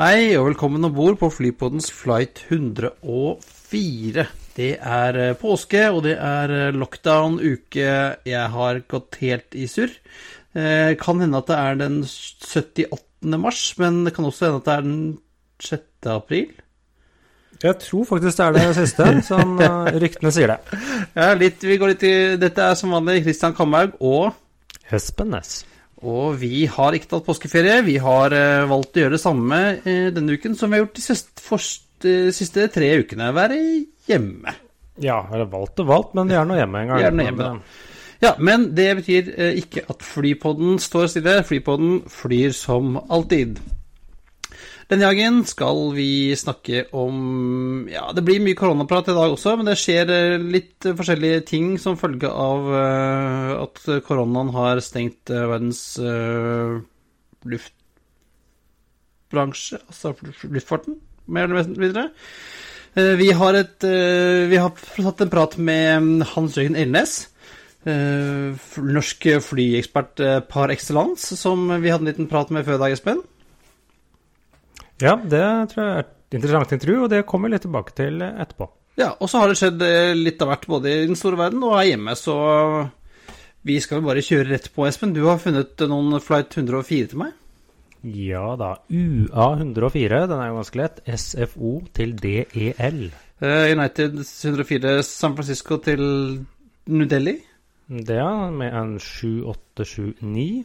Hei og velkommen om bord på Flypoddens flight 104. Det er eh, påske, og det er eh, lockdown-uke. Jeg har gått helt i surr. Eh, kan hende at det er den 78. mars, men det kan også hende at det er den 6. april. Jeg tror faktisk det er det siste, sånn uh, ryktene sier det. Ja, litt, vi går litt i, Dette er som vanlig Christian Kamhaug og Espen Næss. Og vi har ikke tatt påskeferie. Vi har eh, valgt å gjøre det samme eh, denne uken som vi har gjort de siste, første, siste tre ukene. Være hjemme. Ja, eller valgt og valgt, men vi er nå hjemme en gang. Vi er nå hjemme, da. Ja, men det betyr eh, ikke at flypodden står stille. Flypodden flyr som alltid. Denne gangen skal vi snakke om Ja, det blir mye koronaprat i dag også, men det skjer eh, litt forskjellige ting som følge av uh, at koronaen har stengt verdens luftbransje, altså luftfarten, mer eller mindre. vi har et Vi har tatt en prat med Hans Jørgen Elnes. norsk flyekspert par excellence, som vi hadde en liten prat med før i dag, Espen. Ja, det tror jeg er et interessant intervju, og det kommer vi litt tilbake til etterpå. Ja, og så har det skjedd eh, litt av hvert både i den store verden og her hjemme, så vi skal bare kjøre rett på, Espen. Du har funnet noen flight 104 til meg? Ja da. UA104, den er jo ganske lett. SFO til DEL. Uh, United 104 San Francisco til New Delhi? Det, ja, med en 7879.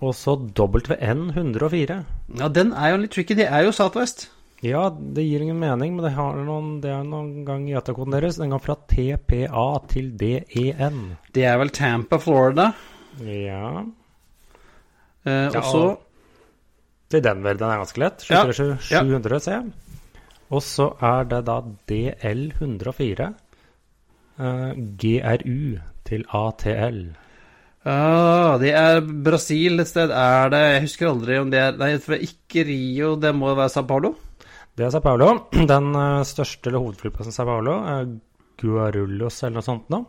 Og så WN104. Ja, den er jo litt tricky. Det er jo Southwest. Ja, det gir ingen mening, men det, noen, det er noen gang i koden deres. Den går fra TPA til DEN. Det er vel Tampa, Florida. Ja. Eh, og så ja, Til Denver. Den er ganske lett. 700, ja. 700 ser jeg. Og så er det da DL104. Eh, GRU til ATL. Ah, det er Brasil et sted. Er det Jeg husker aldri om det er Nei, for ikke Rio, det må være Sao Paulo? Det er Sao Paulo. Den uh, største eller hovedflyplassen Sao Paulo er Guarullos eller noe sånt nå.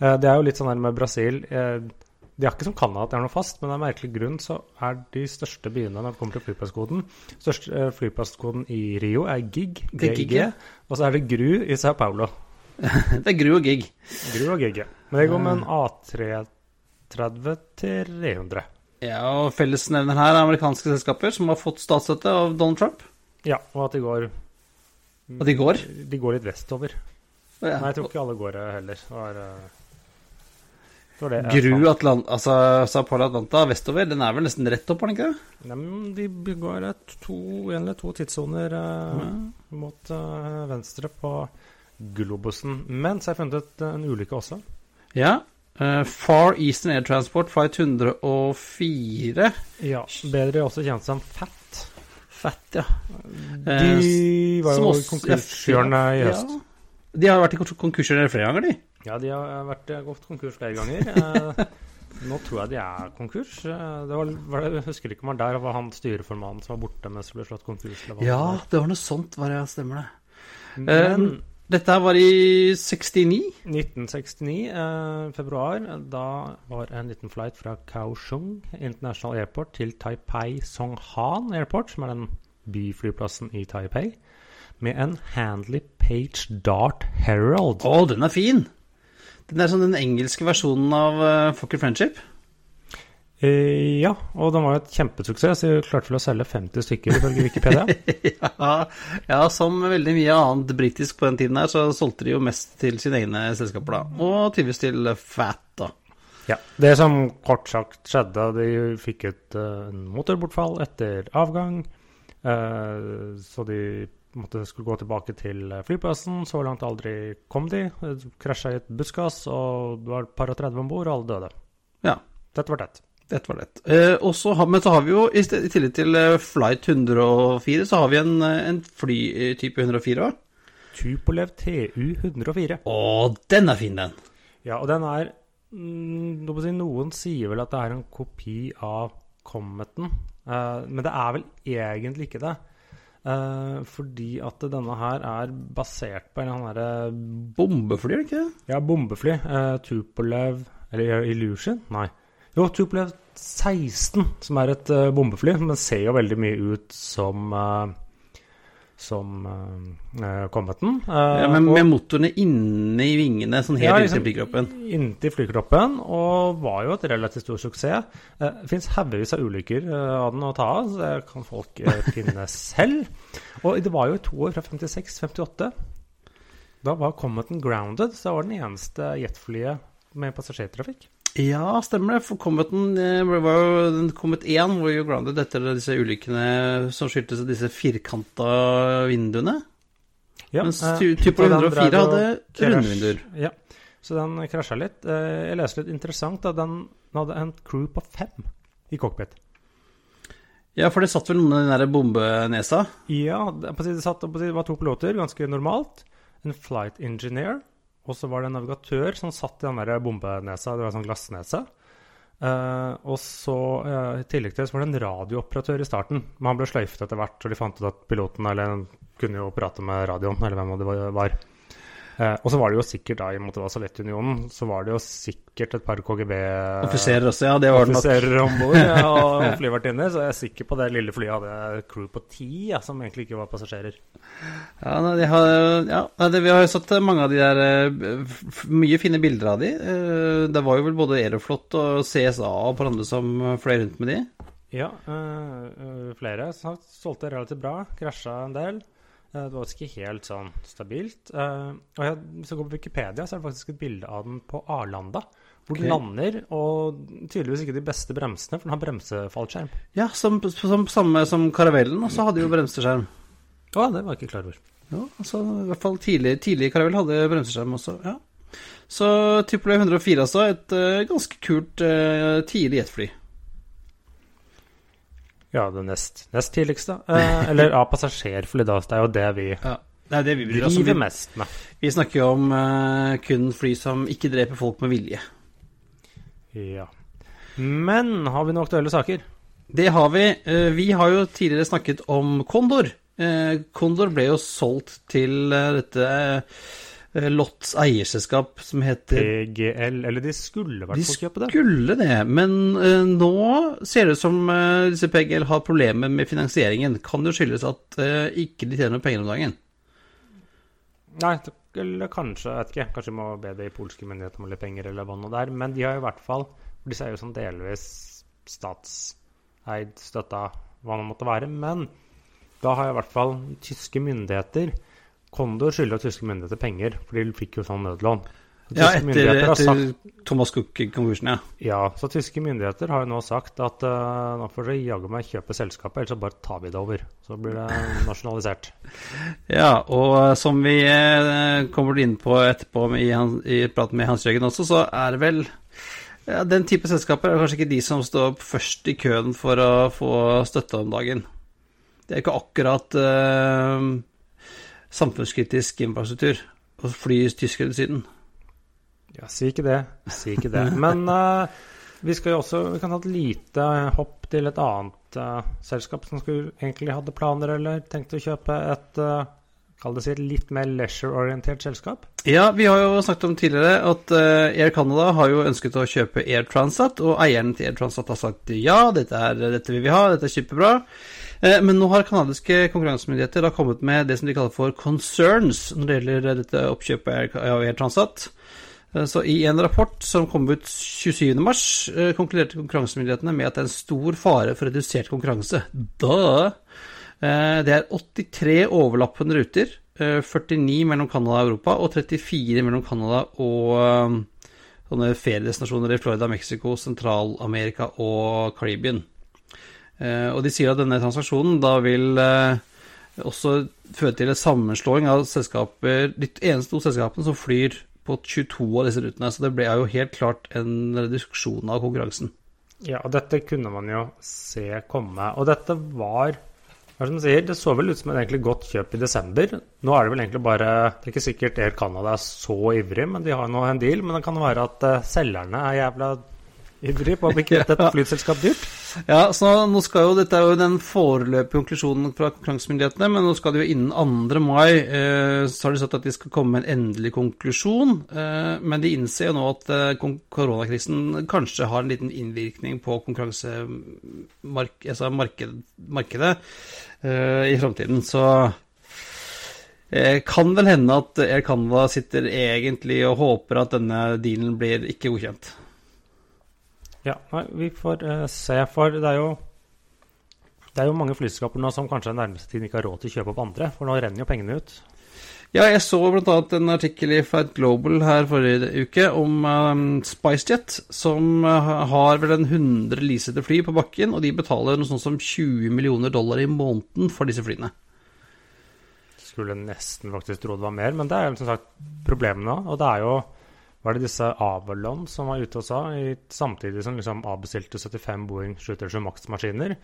Uh, det er jo litt sånn her med Brasil uh, De har ikke som Canada at det er noe fast, men av merkelig grunn så er de største byene når det kommer til flyplasskoden Største flyplasskoden i Rio er GIG, GIG, og så er det GRU i Sao Paulo. det er GRU og GIG. GRU og GIG, Men det går med en A3 30 til 300. Ja, og fellesnevner her er amerikanske selskaper som har fått statsstøtte av Donald Trump. Ja, og at de går At de går? De går litt vestover. Ja. Nei, jeg tror ikke alle går heller. Var, det var det Gru Atlant altså Sao Paulo Atlanta vestover, den er vel nesten rett opp, er den ikke det? Nei, men de går to, en eller to tidssoner eh, mm. mot eh, venstre på globusen. Men så har jeg funnet en ulykke også. Ja, Uh, Far Eastern Air Transport Flight 104. Ja, bedre også kjent som FAT. FAT, ja. De uh, var jo konkursgjørende i høst. Ja. De har vært i konkursgjørende flere ganger, de. Ja, de har vært eh, gått konkurs flere ganger. nå tror jeg de er konkurs. Det var, var det, jeg husker ikke om det der var han styreformannen som var borte mens det ble slått konkurs. Ja, det var noe sånt, var det, stemmer det. Men dette var i 69? 1969, eh, februar. Da var en liten flight fra Kaohsiung International Airport til Taipei Songhan Airport, som er den byflyplassen i Taipei, med en Handley Page Dart Herald. Å, den er fin! Den er sånn den engelske versjonen av uh, Fokker Friendship. Eh, ja, og den var jo et kjempesuksess. De klarte vel å selge 50 stykker, ifølge Wikipedia. ja, ja, som veldig mye annet britisk på den tiden her, så solgte de jo mest til sine egne selskaper, da. Og tydeligvis til Fat, da. Ja. Det som kort sagt skjedde, de fikk et uh, motorbortfall etter avgang. Uh, så de måtte skulle gå tilbake til flyplassen. Så langt aldri kom de. Krasja i et buskas, og det var et par og 30 om bord, og alle døde. Ja. Dette var tett. Dette var lett. Eh, så har, men så har vi jo, i, sted, i tillegg til eh, Flight 104, så har vi en, eh, en flytype 104 òg. Tupolev TU 104. Å, den er fin, den. Ja, og den er mm, si, Noen sier vel at det er en kopi av Cometen, eh, men det er vel egentlig ikke det. Eh, fordi at denne her er basert på en eller annen derre Bombefly, er det ikke det? Ja, bombefly. Eh, Tupolev Eller Illusion? Nei. Jo, Tupolev 16, som er et uh, bombefly. Men ser jo veldig mye ut som uh, som uh, Cometen. Eh, Ja, men og- med motorene inne i vingene, sånn helt Ja, inntil liksom flykroppen. Inntil flykroppen, og var jo et relativt stor suksess. Uh, fins haugevis av ulykker av den å ta av, så det kan folk finne selv. Og det var jo to år, fra 56-58. Da var Cometen grounded, så det var den eneste jetflyet med passasjertrafikk. Ja, stemmer det. For Cometen eh, var jo den Comet 1 var jo grounded etter disse ulykkene som skyldtes disse firkanta vinduene. Ja, Mens eh, Type 104 hadde runde vinduer. Ja, så den krasja litt. Eh, Jeg leste litt interessant at den den hadde en crew på fem i cockpit. Ja, for det satt vel noen i den der bombenesa. Ja, det, satt, det var to piloter, ganske normalt. En flight engineer, og så var det en navigatør som satt i den der bombenesa. Det var en sånn glassnese. Uh, og så, uh, i tillegg til det, så var det en radiooperatør i starten. Men han ble sløyfet etter hvert, og de fant ut at piloten eller, kunne jo prate med radioen, eller hvem det var. Eh, og så var det jo sikkert da, i og med at det var Sovjetunionen, så var det jo sikkert et par KGB Offiserer også, ja. Det var det nok. om bord ja, og flyvertinner, så jeg er sikker på det lille flyet hadde crew på ti, ja, som egentlig ikke var passasjerer. Ja, de har, ja Vi har jo sett mange av de der eh, Mye fine bilder av de. Eh, Det var jo vel både Aeroflot og CSA og på andre som fløy rundt med de. Ja, øh, flere solgte relativt bra, krasja en del. Eh, det var ikke helt sånn stabilt. Eh, og jeg, hvis jeg går på Wikipedia, så er det faktisk et bilde av den på Arlanda. Hvor den lander, og tydeligvis ikke de beste bremsene, for den har bremsefallskjerm. Ja, som, som, samme som Karavellen, og så hadde jo bremseskjerm. Ja, det var jeg ikke klar over. Ja, altså i hvert fall tidlig, tidlig Caravelle hadde bremseskjerm også. ja. Så Typolo 104 altså, et uh, ganske kult uh, tidlig jetfly. Ja, det nest, nest tidligste. Eh, eller av passasjerfly, da. Det er jo det vi Ja. Det er det vi bryr oss om. mest med. vi snakker jo om eh, kun fly som ikke dreper folk med vilje. Ja. Men har vi noen aktuelle saker? Det har vi. Eh, Vi har jo tidligere snakket om Condor. Eh, Condor ble jo solgt til dette Lots eierselskap som heter PGL, eller de skulle vært De hvert fall kjøpe det. skulle det, men uh, nå ser det ut som uh, disse PGL har problemer med finansieringen. Kan det skyldes at uh, ikke de tjener noe penger om dagen? Nei, eller kanskje, jeg vet ikke. Kanskje vi må be de polske myndighetene om litt penger eller hva nå det er. Men de har i hvert fall Disse er jo sånn delvis statseid, støtta, hva det måtte være. Men da har i hvert fall tyske myndigheter Kondor skylder tyske myndigheter penger, for de fikk jo sånn nødlån. Så Ja, etter, etter, sagt Thomas Cook-konkursen, ja. Ja, så tyske myndigheter har jo nå sagt at uh, nå får dere jaggu meg kjøpe selskapet, ellers så bare tar vi det over. Så blir det nasjonalisert. Ja, og eh, som vi uh, kommer inn på etterpå i, i praten med Hans Jørgen også, så er det vel ja, Den type selskaper er kanskje ikke de som står først i køen for å få støtte om dagen. Det er ikke akkurat eh, samfunnskritisk infrastruktur og fly tyskere til Syden. Ja, si ikke det. Si ikke det. Men uh, vi skal jo også Vi kan ha et lite hopp til et annet uh, selskap som skulle egentlig hadde planer eller tenkte å kjøpe et uh, Kall det si et litt mer leisure-orientert selskap. Ja, vi har jo snakket om tidligere at Air Canada har jo ønsket å kjøpe Air Transat, og eieren til Air Transat har sagt ja, dette, er, dette vil vi ha, dette er kjempebra. Eh, Men nå har kanadiske konkurransemyndigheter da kommet med det som de kaller for concerns når det gjelder dette oppkjøpet av Air- Transat. Eh, Så I en rapport som kom ut 27.3, konkluderte konkurransemyndighetene med at det er en stor fare for redusert konkurranse. Da Eh, Det er 83 overlappende ruter. eh, 49 mellom Canada og Europa, og 34 mellom Canada og eh, sånne feriedestinasjoner i Florida, Mexico, Sentral-Amerika og Caribbean. Eh, Og de sier at denne transaksjonen da vil eh, også føre til en sammenslåing av selskaper, de eneste to selskapene som flyr på 22 av disse rutene. Så det ble- jo helt klart en reduksjon av konkurransen. Ja, og dette kunne man jo se komme. Og dette var hva som sier, Det så vel ut som et egentlig godt kjøp i desember. Nå er det vel egentlig bare Det er ikke sikkert Air Canada er så ivrig, men de har nå en deal. Men det kan være at uh, selgerne er jævla ivrig på å bli et flyselskap dyrt. Ja, så nå skal jo, Dette er jo den foreløpige konklusjonen fra konkurransemyndighetene, men nå skal det jo innen 2. mai eh, så har de sagt at de skal komme med en endelig konklusjon. Eh, men de innser jo nå at eh, koronakrisen kanskje har en liten innvirkning på konkurransemarkedet altså marked, markedet, i framtiden. Så kan vel hende at Air Canada sitter egentlig og håper at denne dealen blir ikke godkjent. Ja, nei, vi får uh, se. For det er jo det er jo mange flyselskaper nå som kanskje den nærmeste tiden ikke har råd til å kjøpe opp andre, for nå renner jo pengene ut. Ja, jeg så bl.a. en artikkel i Fat Global her forrige uke om um, SpiceJet, som uh, har vel en 100 leasede fly på bakken, og de betaler noe sånt som 20 millioner dollar i måneden for disse flyene. Skulle nesten faktisk tro det var mer, men det er jo som sagt problemet nå. Og det er jo var det disse Avalon som var ute og sa, i, samtidig som liksom avbestilte 75 Boeing 737 Max-maskiner,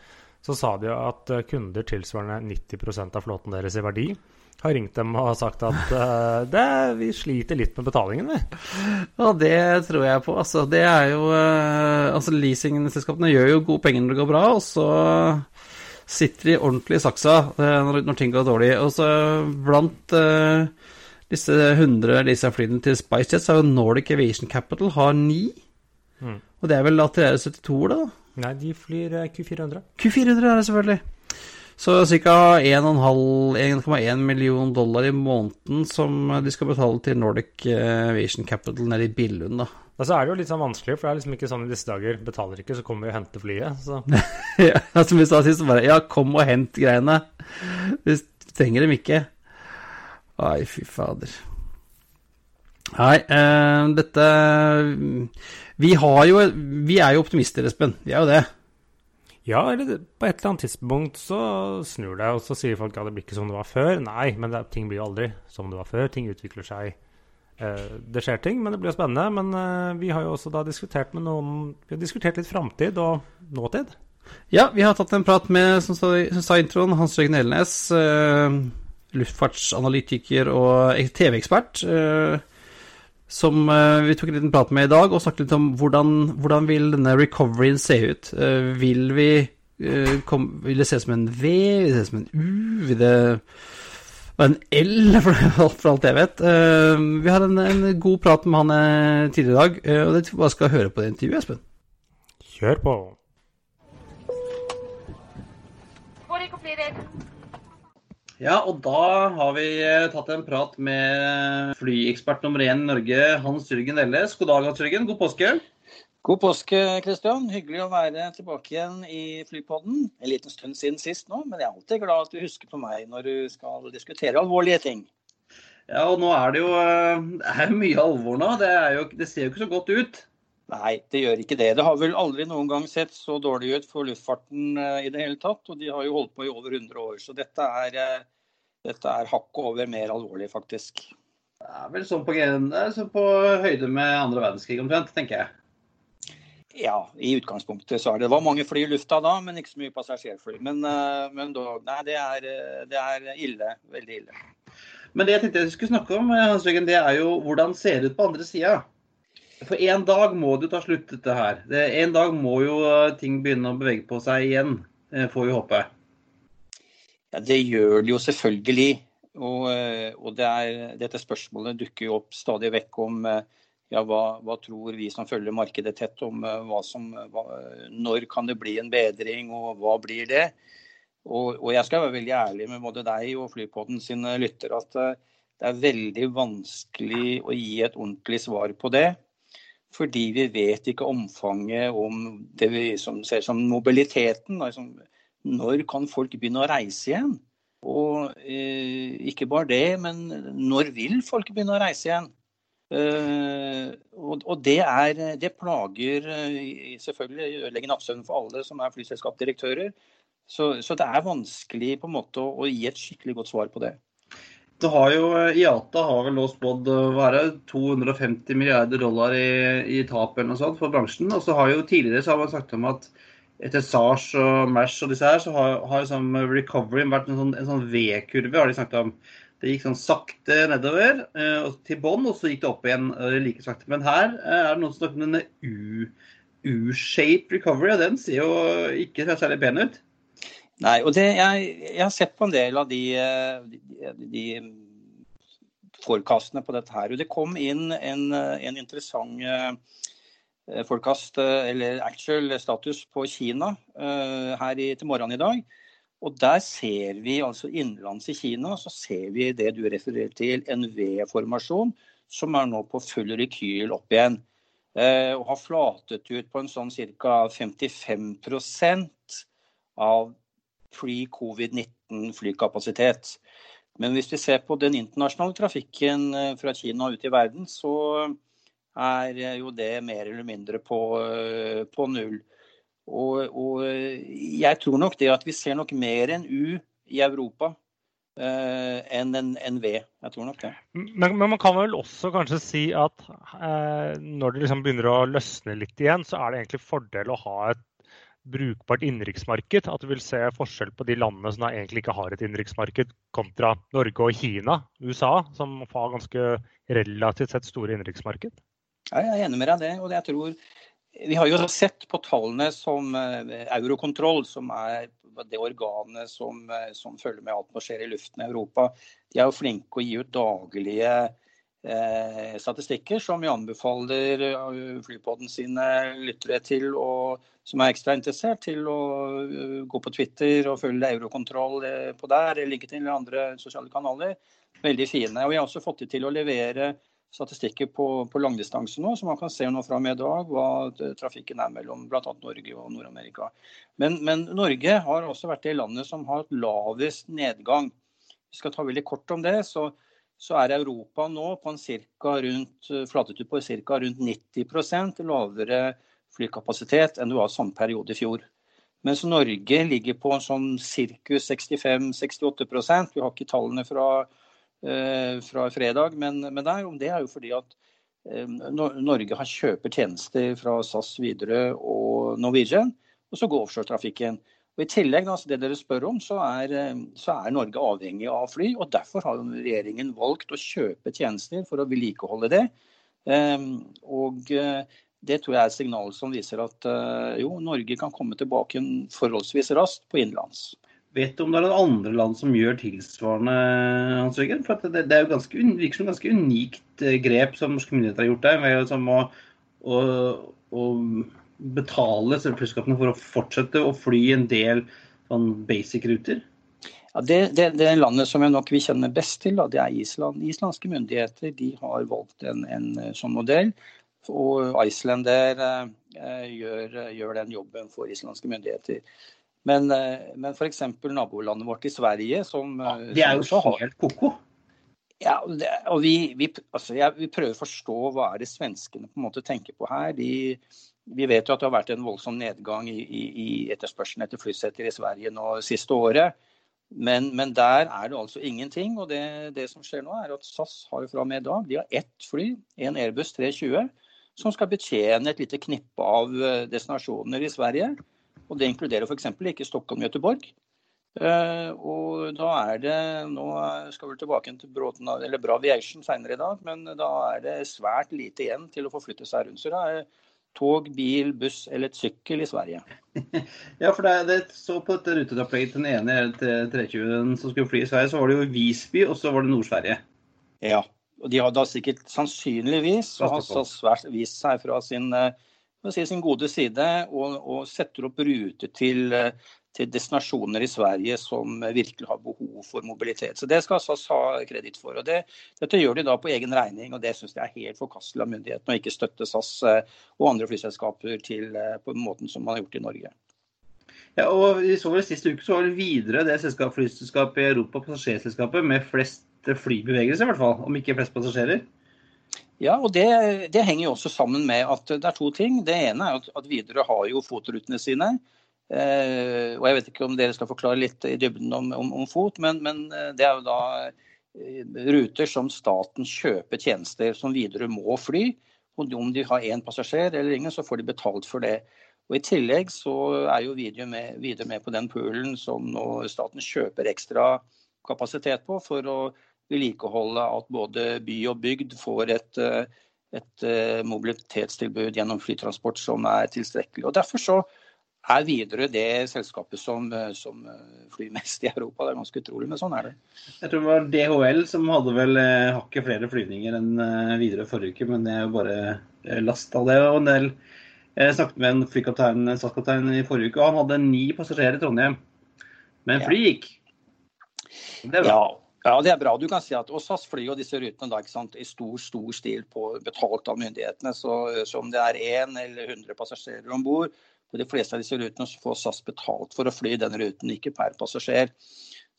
så sa de at eh, kunder tilsvarende 90% av flåten deres i verdi har ringt dem og sagt at uh, det, vi sliter litt med betalingen, vi. Ja, det tror jeg på. Altså, det er jo uh, Altså, leasingselskapene gjør jo gode penger når det går bra, og så sitter de ordentlig i saksa når, når ting går dårlig. Og så blant uh, disse 100 disse flyene til SpiceJet, så har jo Nordic Aviation Capital har ni. Mm. Og det er vel ATR 72, da? Nei, de flyr Q400. Q400 er det selvfølgelig. Så ca. 1,1 million dollar i måneden som de skal betale til Nordic Aviation Capital nede i Billund, da. Og så er det jo litt sånn vanskelig, for det er liksom ikke sånn i disse dager Betaler ikke, så kommer vi og henter flyet. Så. ja, som vi sa sist, bare Ja, kom og hent greiene. Vi trenger dem ikke. Ai, fy fader. Nei, uh, dette Vi har jo Vi er jo optimister, Espen. Vi er jo det. Ja, eller på et eller annet tidspunkt så snur det, og så sier folk at det blir ikke som det var før. Nei, men det, ting blir jo aldri som det var før. Ting utvikler seg. Uh, det skjer ting, men det blir jo spennende. Men uh, vi har jo også da diskutert med noen Vi har diskutert litt framtid og nåtid. Ja, vi har tatt en prat med, som sa, som sa introen, Hans Jørgen Elnes. Uh, luftfartsanalytiker og TV-ekspert, eh, som eh, vi tok en liten prat med i dag, og snakket litt om hvordan, hvordan vil denne recoveryen se ut. Eh, vil vi kom, Vil det se ut som en V? Vil det se ut som en U? Vil det være en L, for, alt jeg vet? Vi hadde en, en god prat med han tidligere i dag, og det bare jeg skal høre på det intervjuet, Espen. Kjør på. Ja, og da har vi eh, tatt en prat med flyekspert nummer én i Norge, Hans Jørgen Elles. God dag, Hans Jørgen. God påske. God påske, Kristian. Hyggelig å være tilbake igjen i Flypodden. En liten stund siden sist nå, men jeg er alltid glad at du husker på meg når du skal diskutere alvorlige ting. Ja, og nå er det jo eh, det er mye alvor nå. Det, jo, det ser jo ikke så godt ut. Nei, det gjør ikke det. Det har vel aldri noen gang sett så dårlig ut for luftfarten eh, i det hele tatt. Og de har jo holdt på i over 100 år. Så dette er, eh, dette er hakket over mer alvorlig, faktisk. Det er vel sånn på, sånn på høyde med andre verdenskrig omtrent, tenker jeg. Ja, i utgangspunktet så er det. Det var mange fly i lufta da, men ikke så mye passasjerfly. Men, eh, men da, nei, det er, det er ille. Veldig ille. Men det jeg tenkte jeg skulle snakke om, Hans Jørgen, det er jo hvordan det ser ut på andre sida. For en dag må det jo ta slutt, dette her. En dag må jo eh, ting begynne å bevege på seg igjen, eh, får vi håpe. Ja, Det gjør det jo selvfølgelig. Og, eh, og det er, dette spørsmålet dukker jo opp stadig vekk om ja, hva, hva, tror vi som følger markedet tett om hva som, hva, når kan det bli en bedring, og hva blir det? Og, og jeg skal være veldig ærlig med både deg og Flypodden sine lyttere at det er veldig vanskelig å gi et ordentlig svar på det. Fordi vi vet ikke omfanget om det vi som ser som mobiliteten. Altså, når kan folk begynne å reise igjen? Og eh, ikke bare det, men når vil folk begynne å reise igjen? Uh, og, og det, er, det plager uh, selvfølgelig ødelegger nattsøvnen for alle som er flyselskapsdirektører. Så, så, det er vanskelig på en måte å, å, gi et skikkelig godt svar på det. Så har jo IATA har vel nå spådd hva 250 milliarder dollar i, i tap eller noe sånt for bransjen. Og så har jo tidligere så har man sagt om at etter SARS og MERS og disse her, så har, har liksom recoveryen vært en sånn, sånn V-kurve, har de snakket om. Det gikk sånn sakte nedover eh, til bånn, og så gikk det opp igjen eh, like sakte. Men her eh, er det noen som snakker om denne U-shape recovery, og den ser jo ikke særlig pen ut. Nei, og det, jeg, jeg, har sett på en del av de, de, de forkastene på dette her. Det kom inn en, en interessant forkast, eller actual status på Kina her i, til morgenen i dag. Og der ser vi altså innenlands i Kina så ser vi det du refererer til, en V-formasjon som er nå på full rekyl opp igjen. Eh, og har flatet ut på en sånn ca. 55% av pre-covid-19 flykapasitet. Men hvis vi ser på den internasjonale trafikken eh, fra Kina ut i verden, så er jo det mer eller mindre på, eh, på null. Og, og, jeg tror nok det at vi ser nok mer enn U i Europa eh, enn en, en, V. Jeg tror nok det. Men, men, man kan vel også kanskje si at eh, når det liksom begynner å løsne litt igjen, så er det egentlig fordel å ha et brukbart innenriksmarked. At du vil se forskjell på de landene som egentlig ikke har et innenriksmarked, kontra Norge og Kina, USA, som har ganske relativt sett store innenriksmarked. Ja, jeg er enig med deg i det. og jeg tror vi har jo sett på tallene som eh, Eurokontroll, som er det organet som, eh, som følger med alt som skjer i luften i Europa, de er jo flinke å gi ut daglige statistikker som vi anbefaler eh, flypodden sine lyttere til, og som er ekstra interessert, til å gå på Twitter og følge Eurokontroll på der, LinkedIn eller andre sosiale kanaler. Veldig fine. Og Vi har også fått til å levere statistikker på, på langdistanse nå, så man kan se nå fra med i dag hva trafikken er mellom bl.a. Norge og Nord-Amerika. Men, men, Norge har også vært det landet som har hatt lavest nedgang. Vi skal ta veldig kort om det. så, så er Europa nå på en cirka rundt, flatet på ca. rundt 90% lavere flykapasitet enn det var samme periode i fjor. Mens Norge ligger på sånn sirkus 65-68% Vi har ikke tallene fra Eh, fra fredag. Men, men der, det er jo fordi at eh, Norge har kjøper tjenester fra SAS, Widerøe og Norwegian, og så går offshoretrafikken. Og I tillegg, altså det dere spør om, så er, eh, så er, Norge avhengig av fly. og Derfor har regjeringen valgt å kjøpe tjenester for å vedlikeholde det. Og det tror jeg er et signal som viser at jo, Norge kan komme tilbake forholdsvis raskt på innenlands. Vet du om det er noen andre land som gjør tilsvarende, Hans Jørgen? For det, det, er jo ganske, virker som et ganske unikt eh, grep som norske myndigheter har gjort der, med å, å, å, betale selskapene for å fortsette å fly en del sånn basic-ruter? Ja, det, det, det, landet som jeg nok vi kjenner best til, da, det er Island. Islandske myndigheter de har valgt en, en eh, sånn modell. Og Islander eh, gjør, gjør den jobben for islandske myndigheter. Men, eh, men f.eks. nabolandet vårt i Sverige som ja, Det er jo helt ko-ko. Ja, og vi, vi, altså, ja, vi, prøver å forstå hva er det svenskene på en måte tenker på her. De, vi vet jo at det har vært en voldsom nedgang i, i, i etterspørselen etter flysetter i Sverige nå siste året. Men, men, der er det altså ingenting. Og det, det, som skjer nå, er at SAS har fra og med i dag de har ett fly, en Airbus 320, som skal betjene et lite knippe av eh, destinasjoner i Sverige. Og det inkluderer f.eks. ikke Stockholm-Göteborg. Uh, og da er det Nå skal vi tilbake til Bråten, eller Bra Aviation senere i dag, men da er det svært lite igjen til å forflytte seg rundt. Så det er tog, bil, buss eller et sykkel i Sverige. ja, for det, det så på dette ruteopplegget til den ene til 320 som skulle fly i Sverige, så var det jo Visby, og så var det Nord-Sverige. Ja. Og de har da sikkert sannsynligvis svært, vist seg fra sin uh, si, sin gode side og, og setter opp ruter til, til, destinasjoner i Sverige som virkelig har behov for mobilitet. Så Det skal SAS ha kreditt for. og det, Dette gjør de da på egen regning, og det syns jeg er helt forkastelig av myndighetene å ikke støtte SAS eh, og andre flyselskaper til, eh, på den måten som man har gjort i Norge. Ja, og vi så vel Siste uke så var det videre det selskap, flyselskapet i Europa, passasjerselskapet, med flest flybevegelser, i hvert fall, om ikke flest passasjerer. Ja, og det, det, henger jo også sammen med at det er to ting. Det ene er at, at Widerøe har jo fotrutene sine. Eh, og Jeg vet ikke om dere skal forklare litt i dybden om, om, om fot, men, men, eh, det er jo da ruter som staten kjøper tjenester som videre må fly. Og om de har én passasjer eller ingen, så får de betalt for det. Og I tillegg så er jo Widerøe med, med, på den poolen som staten kjøper ekstra kapasitet på for å vedlikeholde at både by og bygd får et, et mobilitetstilbud gjennom flytransport som er tilstrekkelig. Og Derfor så er Widerøe det selskapet som, som, flyr mest i Europa. Det er ganske utrolig, men sånn er det. Jeg tror det var DHL som hadde vel eh, hakket flere flyvninger enn eh, Widerøe forrige uke, men det er jo bare eh, last av det. og en del Jeg snakket med en flykaptein SAS-kaptein i forrige uke, og han hadde ni passasjerer i Trondheim. Men fly gikk. Det er bra. Ja. Ja, det er bra. Du kan si at og SAS flyr jo disse rutene da, i stor stor stil på, betalt av myndighetene. Så, så om det er én eller 100 passasjerer om bord, på de fleste av disse rutene får SAS betalt for å fly den ruten, ikke per passasjer.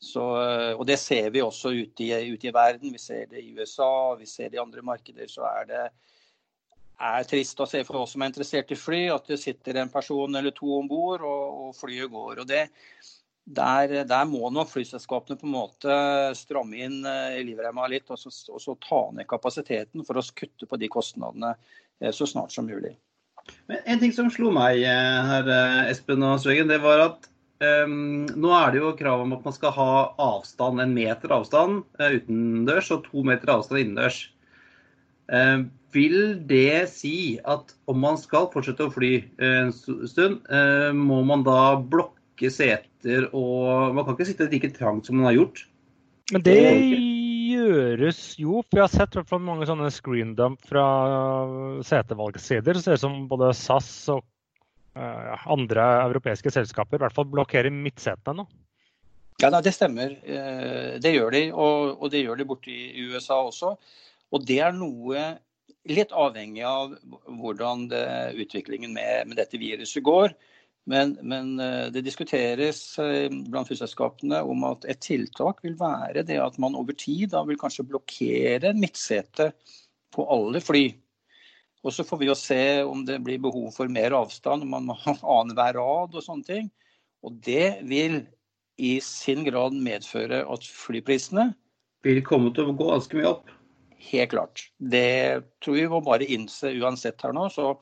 Så, eh, og Det ser vi også ute i, ute i, verden. Vi ser det i USA, vi ser det i andre markeder. Så er det er trist å se for oss som er interessert i fly, at det sitter en person eller to om bord og, og, flyet går. og det der, der, må nok flyselskapene på en måte stramme inn livreima livremma litt og så, og så ta ned kapasiteten for å kutte på de kostnadene eh, så snart som mulig. Men En ting som slo meg eh, her, eh, Espen og Søgen, det var at um, nå er det jo krav om at man skal ha avstand, en meter avstand uh, utendørs og to meter avstand innendørs. Uh, vil det si at om man skal fortsette å fly en stund, må man da blokke seter og Man kan ikke sitte like trangt som man har gjort? Men det gjøres jo. For jeg har sett mange sånne screendump fra setevalgssider. Det ser ut som både SAS og uh, andre europeiske selskaper i hvert fall blokkerer midtsetene nå. Ja, Det stemmer. Eh, det gjør de, og, det gjør de borte i USA også. Og det er noe litt avhengig av hvordan det, utviklingen med, med, dette viruset går. Men, men, eh, det diskuteres eh, blant flyselskapene om at et tiltak vil være det at man over tid da vil kanskje blokkere midtsete på alle fly. Og Så får vi jo se om det blir behov for mer avstand, om man må ha annenhver rad og sånne ting. Og det vil i sin grad medføre at flyprisene Vil komme til å gå ganske mye opp? Helt klart. Det tror vi må bare innse uansett her nå. så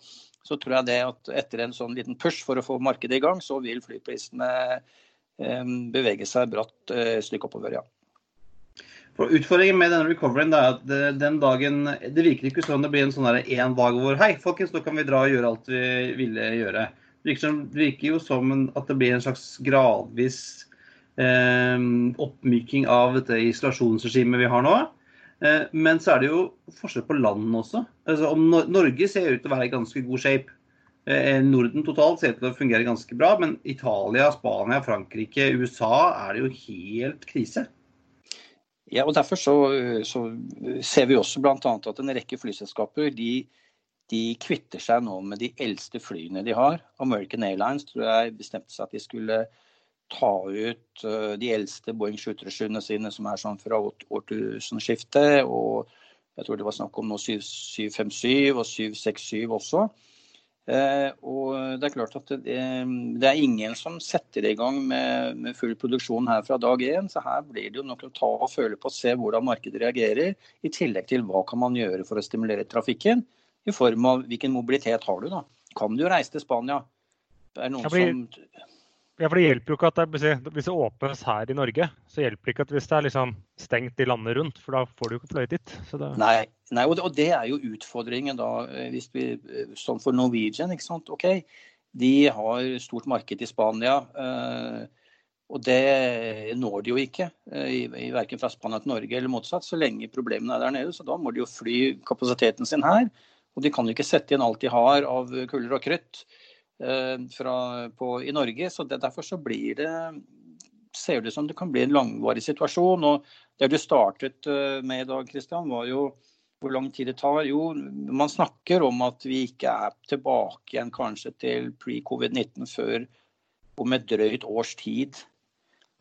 så tror jeg det at etter en sånn liten push for å få markedet i gang, så vil flyprisene eh, bevege seg bratt et stykke oppover, ja. For Utfordringen med denne recoveryen er at den dagen Det virker ikke sånn det blir en sånn én dag hvor Hei, folkens, nå kan vi dra og gjøre alt vi ville gjøre. Det virker jo som at det blir en slags gradvis eh, oppmyking av dette isolasjonsregimet vi har nå. Eh, men så er det jo forskjell på landene også. Altså, Norge ser ut til å være i ganske god shape. Eh, Norden totalt ser ut til å fungere ganske bra, men Italia, Spania, Frankrike, USA er det jo helt krise. Ja, og Derfor så, så ser vi også bl.a. at en rekke flyselskaper de, de, kvitter seg nå med de eldste flyene de har. American Airlines tror jeg bestemte seg at de skulle ta ut eh, de eldste Boeing 737-ene sine, som er sånn fra årtusenskiftet. Og jeg tror det var snakk om nå 757 og 767 også. Eh, og det er klart at det, det, er ingen som setter i gang med, med, full produksjon her fra dag én. Så her blir det jo nok å ta og føle på og se hvordan markedet reagerer. I tillegg til hva kan man gjøre for å stimulere trafikken. I form av hvilken mobilitet har du, da. Kan du reise til Spania? Det er noen blir... som ja, for det hjelper jo ikke at det, hvis det åpnes her i Norge, så hjelper det ikke at hvis det er liksom stengt i landet rundt, for da får du jo ikke fløyet dit. Det... Nei, nei og, det, og, det, er jo utfordringen da, eh, hvis vi, sånn for Norwegian. ikke sant? OK, de har stort marked i Spania. Eh, og det når de jo ikke, eh, i, verken fra Spania til Norge eller motsatt, så lenge problemene er der nede. Så da må de jo fly kapasiteten sin her. Og de kan jo ikke sette igjen alt de har av kuller og krutt Eh, fra, på, i Norge. så det, Derfor så blir det ser det som det kan bli en langvarig situasjon. og Det du startet eh, med i dag, Kristian, var jo hvor lang tid det tar. Jo, man snakker om at vi ikke er tilbake igjen kanskje til pre-covid-19 før om et drøyt års tid.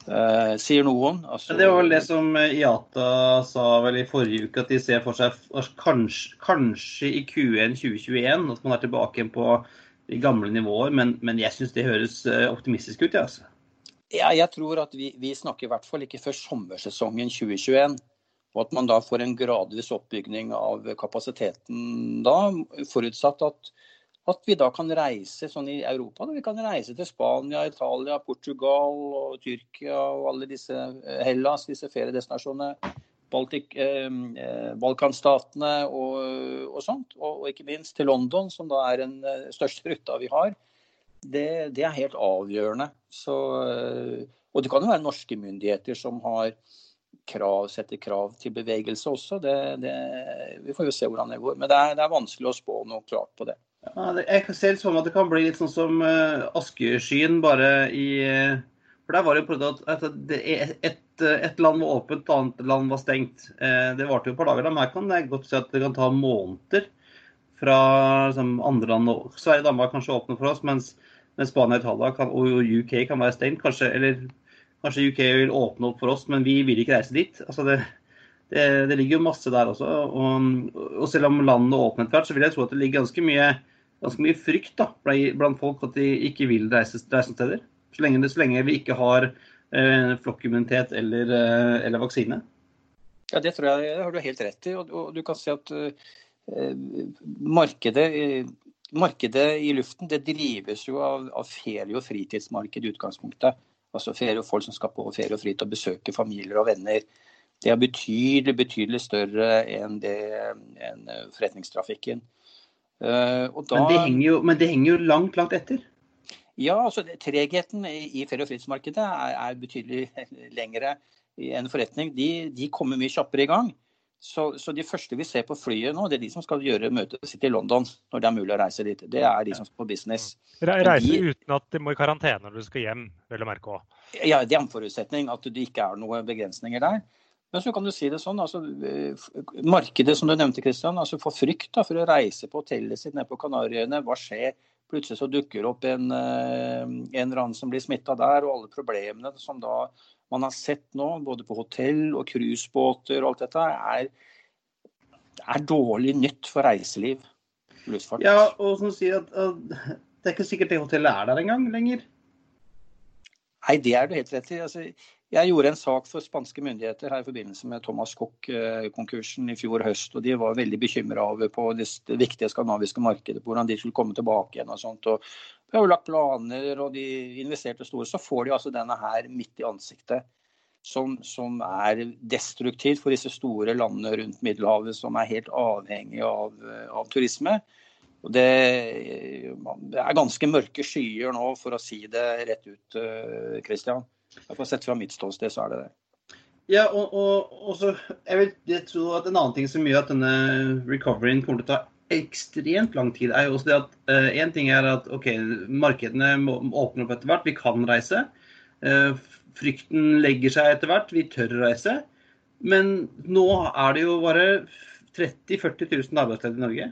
Uh, sier noen. Altså, det var vel det som IATA sa vel i forrige uke, at de ser for seg kanskje, kanskje i Q1 2021 at man er tilbake igjen på i gamle nivåer, men, men jeg syns det høres eh, optimistisk ut. Ja, altså. ja, jeg tror at vi, vi, snakker i hvert fall ikke før sommersesongen 2021. Og at man da får en gradvis oppbygning av kapasiteten da, forutsatt at, at vi da kan reise sånn i Europa. Da. Vi kan reise til Spania, Italia, Portugal og Tyrkia og alle disse eh, Hellas, disse feriedestinasjonene. Baltic, eh, eh, Balkanstatene og, og sånt. Og, og, ikke minst til London, som da er den eh, største ruta vi har. Det, det er helt avgjørende. Så, og det kan jo være norske myndigheter som har krav, setter krav til bevegelse også. Det, det, vi får jo se hvordan det går. Men det er, det er vanskelig å spå noe klart på det. Ja, jeg ser det som at det kan bli litt sånn som uh, Askeskyen, bare i For der var det jo at, at det, er et, et, land var åpent, et annet land var stengt. Uh, det varte jo et par dager. da, Men her kan godt si at det kan ta måneder fra liksom, andre land. Sverige og Danmark kanskje åpne for oss, mens, mens Spania Italia kan, og UK kan være stengt. Kanskje, eller Kanskje UK vil åpne opp for oss, men vi vil ikke reise dit. Altså det, det, det, ligger jo masse der også. Og, og selv om landet åpner etter hvert, så vil jeg tro at det ligger ganske mye, ganske mye frykt da, blant folk at de ikke vil reise, reise steder. Så lenge, så lenge, vi ikke har eh, flokkimmunitet eller, eh, eller, vaksine. Ja, Det tror jeg det har du helt rett i. Og, og du kan si at eh, markedet, markedet, i luften det drives jo av, av ferie- og fritidsmarked i utgangspunktet. Altså ferie, folk som skal på ferie og fritid og besøke familier og venner. Det er betydelig, betydelig større enn, det, enn eh, forretningstrafikken. Uh, da, men, det jo, men, det henger jo, langt, langt etter? Ja, altså tregheten i ferie- og fritidsmarkedet er, er, betydelig lengre enn forretning. De, de kommer mye kjappere i gang. Så, så, de første vi ser på flyet nå, det er de som skal gjøre møtet sitt i London når det er mulig å reise dit. Det er de som skal på business. Reise de, uten at de må i karantene når du skal hjem, vil jeg merke òg. Ja, det er en forutsetning at det ikke er noen begrensninger der. Men så kan du si det sånn, altså, eh, markedet som du nevnte, Christian, altså for frykt da, for å reise på hotellet sitt nede på Kanariøyene. Hva skjer? Plutselig så dukker opp en, eh, en eller annen som blir smitta der, og alle problemene som da man har sett nå, både på hotell og cruisebåter og alt dette, er, er, dårlig nytt for reiseliv. Luftfart. Ja, og som sier at, at det er ikke sikkert det hotellet er der engang lenger. Nei, det er du helt rett i. Altså, jeg gjorde en sak for spanske myndigheter her i forbindelse med Thomas Cook-konkursen i fjor høst. og De var veldig bekymra over på det viktige skandinaviske markedet, på hvordan de skulle komme tilbake igjen. og sånt, og de har jo lagt planer, og de investerte store. Så får de altså denne her midt i ansiktet. Som, som, er destruktivt for disse store landene rundt Middelhavet, som er helt avhengig av, av turisme. Og det, det, er ganske mørke skyer nå, for å si det rett ut, Kristian. Eh, Sett fra mitt ståsted, så er det det. Ja, og, og, og så, jeg, vil, jeg tror at En annen ting som gjør at denne recoveryen kommer til å ta ekstremt lang tid, er jo også det at én uh, ting er at ok, markedene må åpne opp etter hvert, vi kan reise. Uh, frykten legger seg etter hvert, vi tør å reise. Men nå er det jo bare 30 000-40 000 arbeidsledige i Norge.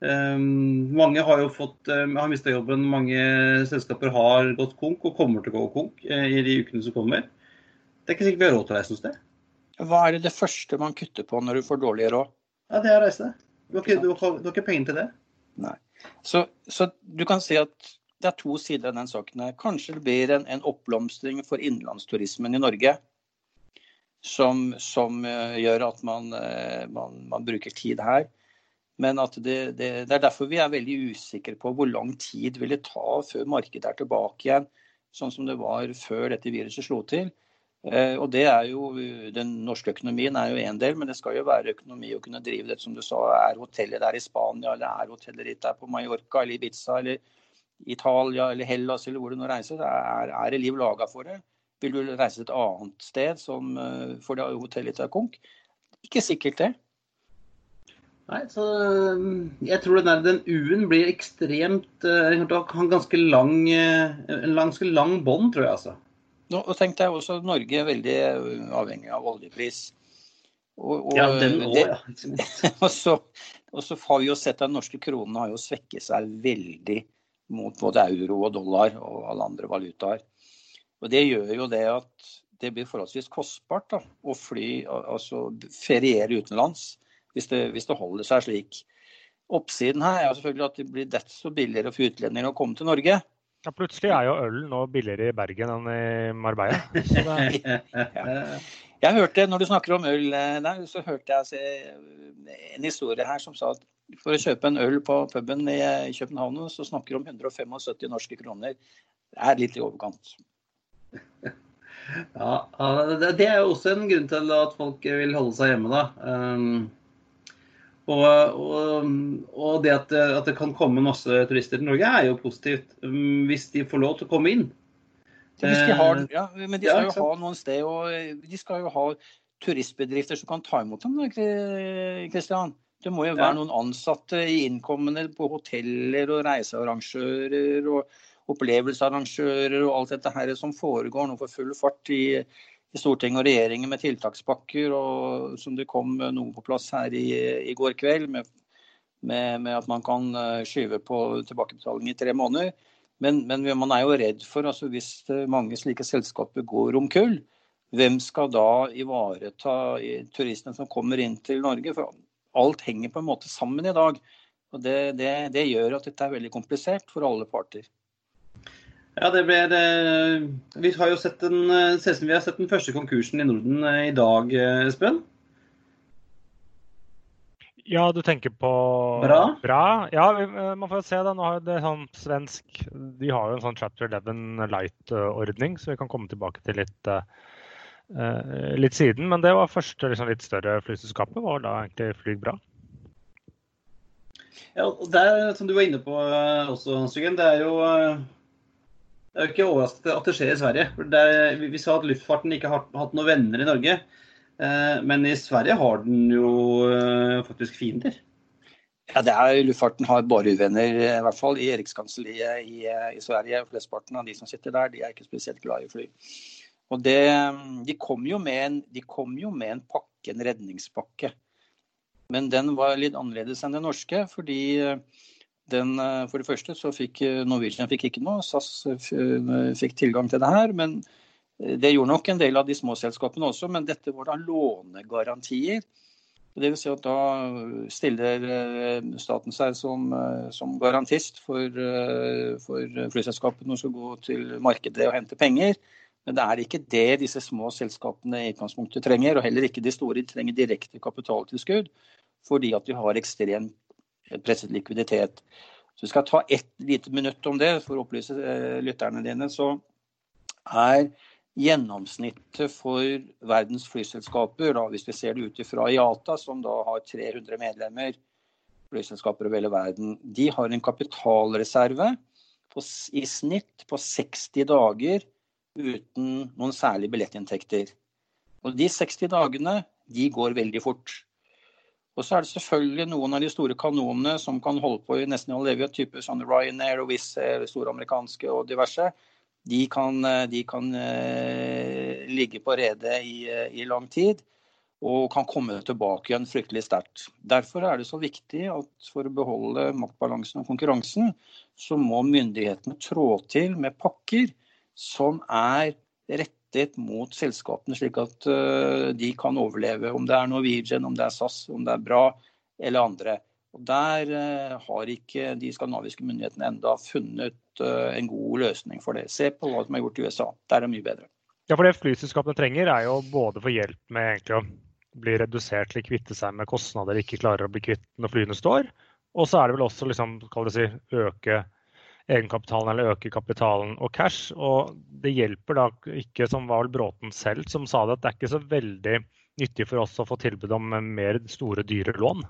Um, mange har jo fått, um, har mista jobben, mange selskaper har gått konk og kommer til å gå konk uh, i de ukene som kommer. Det er ikke sikkert vi har råd til å reise noe sted. Hva er det det første man kutter på når du får dårlig råd? Ja, det er å reise. Du har, ikke, du, har, du har ikke, penger til det? Nei. Så, så, du kan si at det er to sider av den saken. Kanskje det blir en, en oppblomstring for innenlandsturismen i Norge. Som, som uh, gjør at man, uh, man, man, bruker tid her. Men det, det, det, er derfor vi er veldig usikre på hvor lang tid vil det ta før markedet er tilbake igjen, sånn som det var før dette viruset slo til. Eh, og det er jo, Den norske økonomien er jo en del, men det skal jo være økonomi å kunne drive det som du sa. Er hotellet der i Spania, eller er hotellet ditt der på Mallorca eller Ibiza eller Italia eller Hellas eller hvor du nå reiser, er, er det liv laga for det? Vil du reise et annet sted som uh, for det hotellet ditt er konk? Ikke sikkert det. Nei, så jeg tror den, den U-en blir ekstremt Han Har ganske lang, uh, en ganske lang bånd, tror jeg, altså. Nå tenkte jeg også Norge er veldig øh, avhengig av oljepris. Og, og, ja, den òg, ja. og, så, og så har vi jo sett at den norske kronen har jo svekket seg veldig mot både euro og dollar og alle andre valutaer. Og Det gjør jo det at det blir forholdsvis kostbart da, å fly, altså feriere utenlands, hvis det, hvis det holder seg slik. Oppsiden her er jo selvfølgelig at det blir desto billigere for utlendinger å komme til Norge. Ja, Plutselig er jo øl nå billigere i Bergen enn i Marbella. ja. Jeg hørte, Når du snakker om øl der, så hørte jeg altså, en historie her som sa at for å kjøpe en øl på puben i København, så snakker du om 175 norske kroner. Det er litt i overkant. Ja, Det er jo også en grunn til at folk vil holde seg hjemme, da. Og, og, og, det at, at, det kan komme masse turister til Norge, er jo positivt. Um, hvis de får lov til å komme inn. De har, ja, men de skal jo ha noen sted, og de skal jo ha turistbedrifter som kan ta imot dem. Kristian. Det må jo være noen ansatte i innkommende på hoteller og reisearrangører og opplevelsearrangører og alt dette her som foregår nå for full fart i, i Stortinget og regjeringen med tiltakspakker, og som det kom noe på plass her i, i går kveld, med, med, med, at man kan eh, skyve på tilbakebetaling i tre måneder. Men, men man er jo redd for, altså hvis mange slike selskaper går om kull, hvem skal da ivareta turistene som kommer inn til Norge? For alt henger på en måte sammen i dag. Og det, det, det gjør at dette er veldig komplisert for alle parter. Ja, det blir eh, Vi har jo sett den, ser vi har sett den første konkursen i Norden eh, i dag, eh, Espen. Ja, du tenker på Bra? Bra. Ja, man får se. da. Nå har det sånn svensk De har jo en sånn Chapter 11 Light-ordning, så vi kan komme tilbake til litt uh, litt siden. Men det var første liksom, litt større flyselskapet. Var da egentlig Flyg bra? Ja, og det er, som du var inne på eh, også, Hans Jørgen, det er jo eh, det er jo ikke overraskende at det skjer i Sverige. Er, vi sa at luftfarten ikke har hatt noen venner i Norge. Men i Sverige har den jo faktisk fiender. Ja, det er, Luftfarten har bare uvenner, i hvert fall i Erikskanselliet i, i Sverige. Flesteparten av de som sitter der, de er ikke spesielt glad i fly. Og det, de, kom en, de, kom jo med en, pakke, en redningspakke. Men den var litt annerledes enn den norske. fordi den, For det første så fikk Norwegian fikk ikke noe, SAS fikk tilgang til det her. men Det gjorde nok en del av de små selskapene også, men dette var da lånegarantier. Vil si at Da stiller staten seg som, som garantist for, for flyselskapene som skal gå til markedet og hente penger. Men det er ikke det disse små selskapene i utgangspunktet trenger. Og heller ikke de store trenger direkte kapitaltilskudd, fordi at de har ekstremt presset likviditet. Så vi skal ta ett lite minutt om det for å opplyse eh, lytterne dine. Så er gjennomsnittet for verdens flyselskaper, da, hvis vi ser det ut ifra IATA, som da har 300 medlemmer, flyselskaper over hele verden, de har en kapitalreserve på, i snitt på 60 dager uten noen særlige billettinntekter. Og De 60 dagene de går veldig fort. Og så er det selvfølgelig noen av de store kanonene som kan holde på i nesten all evighet, type sånn Ryanair og Wizz Air, store amerikanske og diverse. De kan, de kan eh, ligge på redet i, i, lang tid og kan komme tilbake igjen fryktelig sterkt. Derfor er det så viktig at for å beholde maktbalansen og konkurransen, så må myndighetene trå til med pakker som er rettet mot selskapene, slik at uh, de kan overleve. Om det er Norwegian, om det er SAS, om det er Bra eller andre. Og Der uh, har ikke de skandinaviske myndighetene enda funnet uh, en god løsning for det. Se på hva som er gjort i USA. Der er det mye bedre. Ja, for Det flyselskapene trenger, er jo både få hjelp med egentlig å bli redusert å kvitte seg med kostnader de ikke klarer å bli kvitt når flyene står. Og så er det vel også liksom, si, øke egenkapitalen eller øke kapitalen og cash. Og det hjelper da ikke, som var vel Bråten selv som sa det, at det er ikke så veldig nyttig for oss å få tilbud om mer store, dyre lån.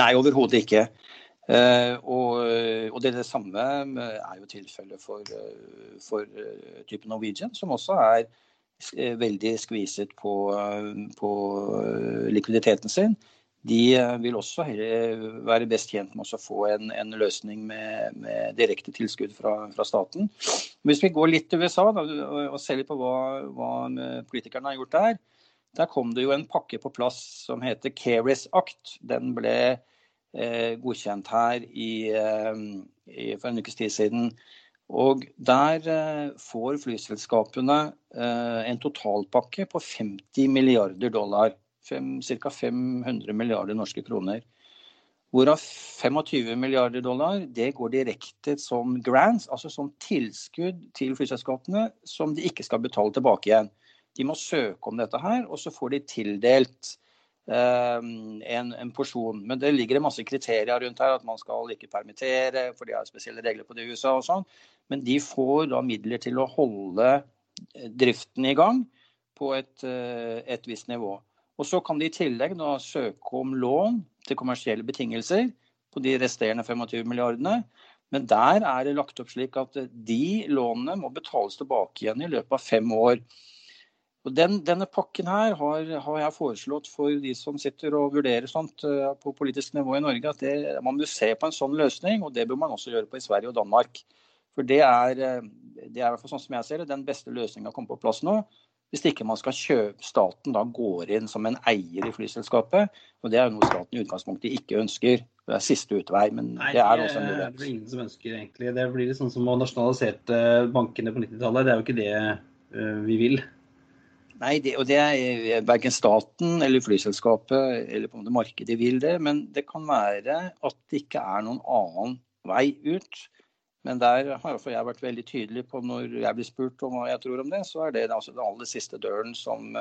Nei, overhodet ikke. Uh, og, og, det, det samme er jo tilfellet for, for uh, type Norwegian, som også er uh, veldig skviset på, på likviditeten sin de eh, vil også være best tjent med å få en, en løsning med, med, direkte tilskudd fra, fra, staten. Hvis vi går litt til USA da, og ser litt på hva, hva politikerne har gjort der, der kom det jo en pakke på plass som heter Caris Act. Den ble eh, godkjent her i, eh, i, for en ukes tid siden. Og Der eh, får flyselskapene eh, en totalpakke på 50 milliarder dollar ca. 500 milliarder norske kroner. Hvorav 25 milliarder dollar det går direkte som grants, altså som tilskudd til flyselskapene som de ikke skal betale tilbake igjen. De må søke om dette her, og så får de tildelt eh, en, en, porsjon. Men det ligger en masse kriterier rundt her, at man skal ikke permittere, for de har spesielle regler på det i USA og sånn. Men de får da midler til å holde driften i gang på et, et visst nivå. Og så kan de i tillegg da søke om lån til kommersielle betingelser på de resterende 25 milliardene. Men der er det lagt opp slik at de lånene må betales tilbake igjen i løpet av fem år. Og den, denne pakken her har, har, jeg foreslått for de som sitter og vurderer sånt eh, på politisk nivå i Norge, at det, man bør se på en sånn løsning. Og det bør man også gjøre på i Sverige og Danmark. For det er, eh, det er sånn som jeg ser det, den beste løsninga å komme på plass nå. Hvis ikke man skal kjøpe staten da går inn som en eier i flyselskapet. Og det er jo noe staten i utgangspunktet ikke ønsker. Det er siste utvei, men Nei, det er også en mulighet. Det blir ingen som ønsker egentlig. Det blir litt sånn som å nasjonalisere bankene på 90-tallet. Det er jo ikke det uh, vi vil. Nei, det, og det er verken staten eller flyselskapet eller på en måte markedet vil det. Men det kan være at det ikke er noen annen vei ut. Men der har jeg vært veldig tydelig på når jeg blir spurt om hva jeg tror om det, så er det altså den aller siste døren som,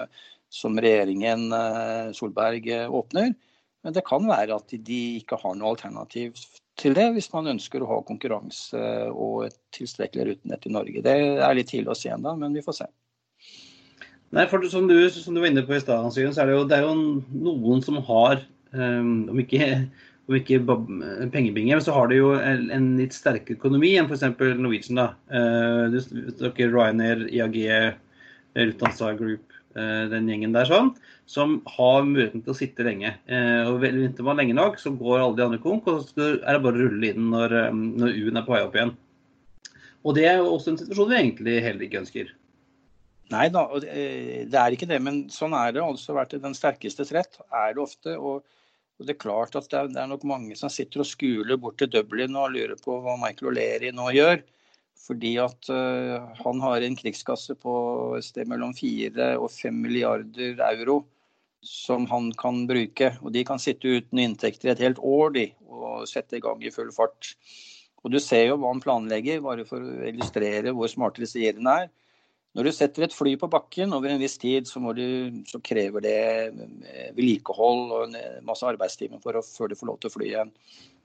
som regjeringen eh, Solberg åpner. Men det kan være at de ikke har noe alternativ til det, hvis man ønsker å ha konkurranse og et tilstrekkelig rutenett i Norge. Det er litt tidlig å se ennå, men vi får se. Nei, for Som du, som du var inne på i stad, så er det, jo, det er jo noen som har, om, ikke, om ikke pengebinge, så har de jo en litt sterkere økonomi enn f.eks. Norwegian. da. Uh, du, Ryanair, IAG, Lufthansa Group, den gjengen der sånn som har muligheten til å sitte lenge. Eh, og Venter man lenge nok, så går alle de andre konk, og så er det bare å rulle inn når, eh, når U-en er på vei opp igjen. Og det er jo også en situasjon vi egentlig heller ikke ønsker. Nei da, eh, det er ikke det. Men sånn er det altså vært den sterkestes rett. er det ofte. Og, det er klart at det er, det er, nok mange som sitter og skuler bort til Dublin og lurer på hva Michael O'Leary nå gjør. Fordi at uh, han har en krigskasse på et sted mellom 4 og 5 milliarder euro som han kan bruke. Og de kan sitte uten inntekter et helt år de, og sette i gang i full fart. Og Du ser jo hva han planlegger, bare for å illustrere hvor smarte disse gjerene er. Når du setter et fly på bakken over en viss tid, så, du, så krever det eh, vedlikehold og en eh, masse arbeidstimer før du får lov til å fly igjen.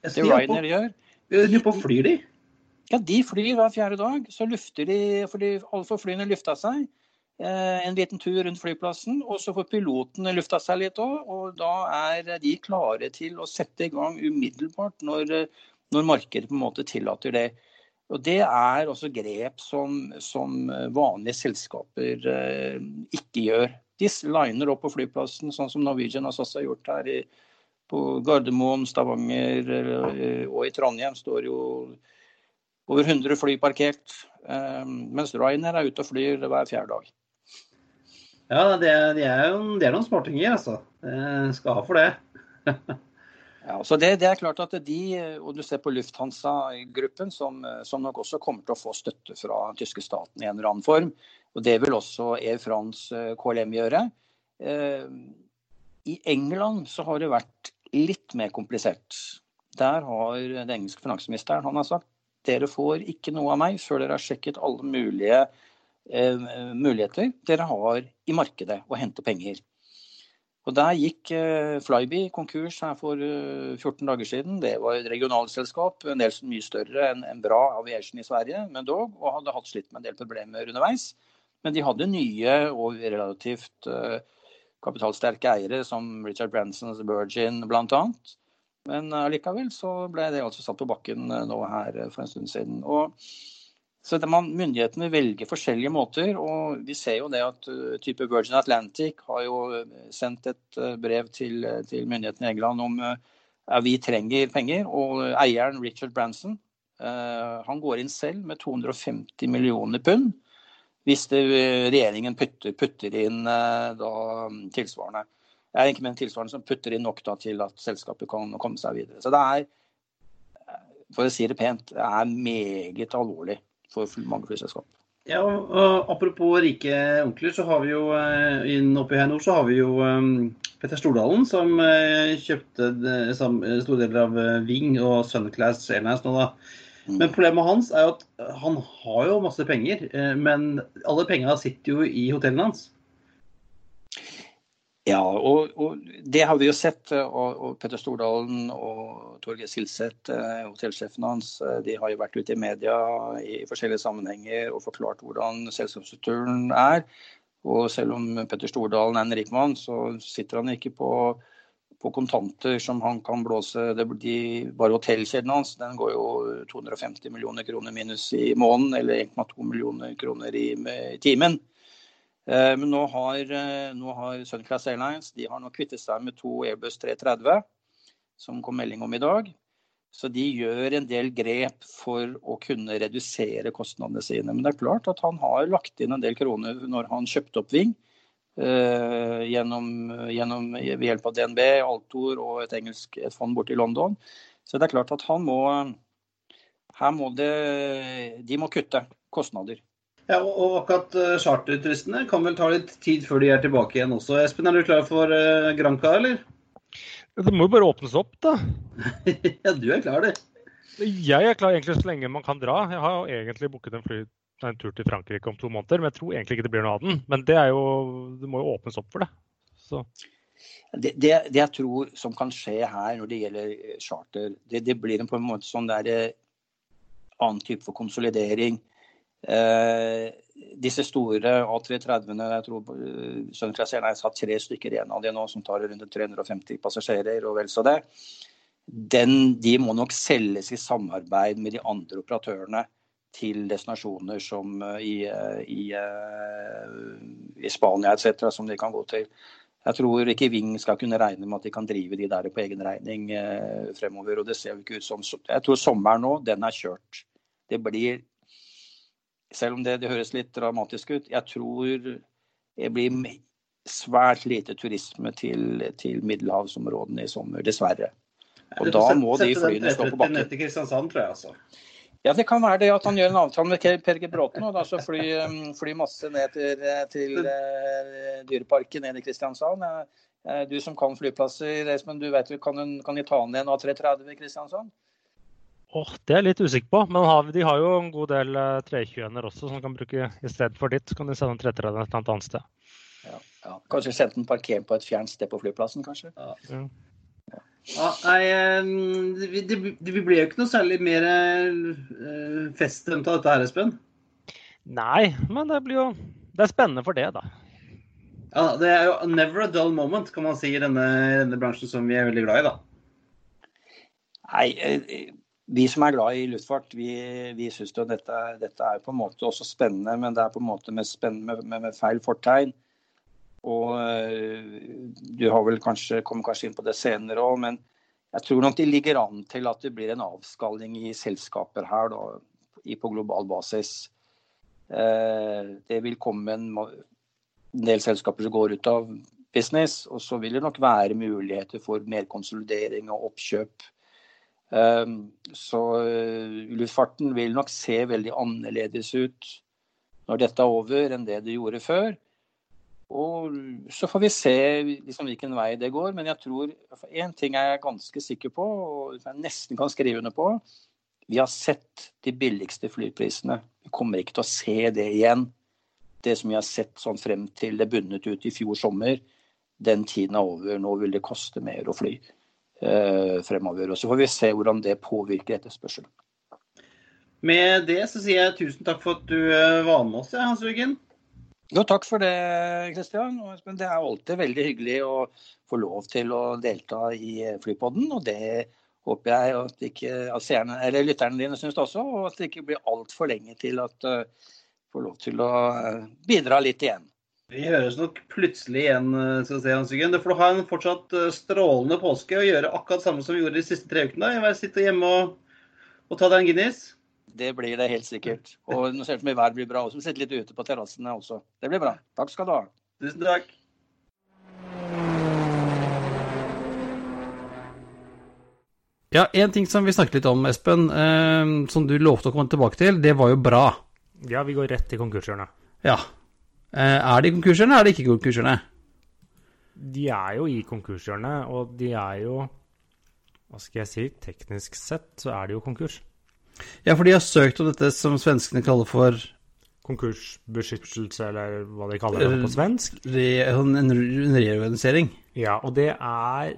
Det Ryanair gjør Hvor på flyr de? Ja, De flyr hver fjerde dag. Så lufter de, fordi alle får flyene lufta seg. Eh, en liten tur rundt flyplassen, og så får pilotene lufta seg litt òg. Og da er de klare til å sette i gang umiddelbart når, når markedet på en måte tillater det. Og Det er også grep som, som vanlige selskaper eh, ikke gjør. De liner opp på flyplassen, sånn som Norwegian har gjort her i, på Gardermoen, Stavanger eh, og i Trondheim. står jo over 100 fly parkert. Eh, mens Ryanair er ute og flyr hver fjerde dag. Ja, det, det, er jo det er noen smartinger, altså. Jeg skal ha for det. ja, så det, det, er klart at de, og du ser på Lufthansa-gruppen, som, som, nok også kommer til å få støtte fra tyske staten i en eller annen form. Og det vil også Air France eh, KLM gjøre. Eh, I England så har det vært litt mer komplisert. Der har den engelske finansministeren han har sagt dere får ikke noe av meg før dere har sjekket alle mulige Eh, muligheter dere har i markedet å hente penger. Og Der gikk eh, Flyby konkurs her for 14 eh, dager siden. Det var et regionalselskap, en del mye større enn bra aviation i Sverige, men dog, og hadde hatt slitt med en del problemer underveis. Men de hadde nye og relativt kapitalsterke eiere, som Richard Bransons Virgin bl.a. Men likevel så ble det altså satt på bakken nå her for en stund siden. Og så man, Myndighetene velger forskjellige måter. og Vi ser jo det at uh, type Virgin Atlantic har jo uh, sendt et uh, brev til, til myndighetene i England om at vi trenger penger. Og eieren Richard Branson han går inn selv med 250 millioner pund hvis det, regjeringen putter, putter inn da, tilsvarende. Jeg er ikke med en tilsvarende som putter inn nok da, til at selskapet kan komme seg videre. Så det er, for å si det pent, det er meget alvorlig for mange flyselskap. Ja, og Apropos rike onkler, så har vi jo eh, oppi her nord så har vi jo um, Petter Stordalen, som uh, kjøpte store deler av Ving og Sunclass Airlines nå, da. Mm. Men problemet hans er jo at han har jo masse penger, men alle pengene sitter jo i hotellene hans. Ja, og, og, det har vi jo sett. Og, og Petter Stordalen og Torgeir Silseth, eh, hotellsjefen hans, eh, de har jo vært ute i media i forskjellige sammenhenger og forklart hvordan selskapsstrukturen er. Og selv om Petter Stordalen er en rik mann, så sitter han ikke på, på kontanter som han kan blåse. Det, de, bare hotellkjeden hans den går jo 250 millioner kroner minus i måneden, eller 1,2 millioner kroner i, i timen. Eh, men nå har, eh, har Sunclass Airlines de har nå kvittet seg med to Airbus 330, som kom melding om i dag. Så de gjør en del grep for å kunne redusere kostnadene sine. Men det er klart at han har lagt inn en del kroner når han kjøpte opp Ving. Uh, gjennom, gjennom, ved hjelp av DNB, Altor og et engelsk et fond borte i London. Så det er klart at han må Her må det De må kutte kostnader. Ja, og akkurat uh, charterturistene kan vel ta litt tid før de er tilbake igjen også. Espen, er du klar for uh, Granca, eller? Det må jo bare åpnes opp, da. ja, du er klar, du. Jeg er klar egentlig så lenge man kan dra. Jeg har jo egentlig booket en, fly, en tur til Frankrike om to måneder, men jeg tror egentlig ikke det blir noe av den. Men det, er jo, det må jo åpnes opp for det. Så. Det, det, det, jeg tror som kan skje her når det gjelder eh, charter, det, det blir en på en måte sånn der annen type for konsolidering. Eh, disse store A330-ene, jeg tror eh, Sunclass Airlines har tre stykker igjen av de nå, som tar rundt 350 passasjerer og vel så det. Den, de må nok selges i samarbeid med de andre operatørene til destinasjoner som uh, i, i, i, Spania etc., som de kan gå til. Jeg tror ikke Ving skal kunne regne med at de kan drive de der på egen regning fremover. og det ser jo ikke ut som, Jeg tror sommeren nå, den er kjørt. Det blir selv om det, det, høres litt dramatisk ut, jeg tror det blir svært lite turisme til, til middelhavsområdene i sommer, dessverre. Og da må de flyene stå på bakken. til Kristiansand, tror jeg, altså. Ja, Det kan være det at han gjør en avtale med Per G. Bråten og da så fly, um, fly masse ned til, til uh, Dyreparken ned i Kristiansand. Uh, du som kan flyplasser, Espen, du vet, kan, kan de ta ned en A330 i Kristiansand? Oh, det er jeg litt usikker på, men de har jo en god del 321-er også som kan bruke i stedet for ditt. Så kan de sende en 330 et annet sted. Ja, ja. Kanskje sende den parkert på et fjernt sted på flyplassen, kanskje. Ja. ja. ja nei, det, det, det, blir jo ikke noe særlig mer uh, feststemt av dette her, Espen? Nei, men det blir jo Det er spennende for det, da. Ja, Det er jo never a dull moment, kan man si, i denne, denne bransjen som vi er veldig glad i, da. Nei, vi som er glad i luftfart, vi, vi syns jo dette, dette, er på en måte også spennende, men det er på en måte med, med, med, feil fortegn. Og uh, du har vel kanskje, kommer kanskje inn på det senere òg, men jeg tror nok det ligger an til at det blir en avskalling i selskaper her da, på global basis. Uh, det vil komme en, del selskaper som går ut av business, og så vil det nok være muligheter for mer konsolidering og oppkjøp så eh, luftfarten vil nok se veldig annerledes ut når dette er over, enn det det gjorde før. Og så får vi se liksom hvilken vei det går. Men jeg tror én ting er jeg ganske sikker på, og jeg nesten kan skrive under på. Vi har sett de billigste flyprisene. Vi kommer ikke til å se det igjen. Det som vi har sett sånn frem til det bundet ut i fjor sommer. Den tiden er over. Nå vil det koste mer å fly. Eh, fremover. Og Så får vi se hvordan det påvirker etterspørselen. Med det så sier jeg tusen takk for at du eh, var med oss, Hans Jørgen. Jo, takk for det, Kristian. Det er alltid veldig hyggelig å få lov til å delta i Flypodden. Og det håper jeg at, ikke, at seerne, eller lytterne dine syns også, og at det ikke blir altfor lenge til at uh, får lov til å bidra litt igjen. Vi høres nok plutselig igjen, eh, skal se, Hans Jørgen. får du ha en fortsatt eh, strålende påske og gjøre akkurat samme som vi gjorde de siste tre ukene. Jeg vil sitte hjemme og, og ta deg en Guinness. Det blir det helt sikkert. Og nå ser det ut som været blir bra også. Sitte litt ute på terrassene også. Det blir bra. Takk skal du ha. Tusen takk. Ja, En ting som vi snakket litt om, Espen, eh, som du lovte å komme tilbake til, det var jo bra. Ja, vi går rett til konkurshjørnet. Ja, er de konkurshjørnet, eller er de ikke konkurshjørnet? De er jo i konkurshjørnet, og de er jo Hva skal jeg si? Teknisk sett så er de jo konkurs. Ja, for de har søkt om dette som svenskene kaller for konkursbeskyttelse, eller hva de kaller det på svensk. En reorganisering. Ja, og det er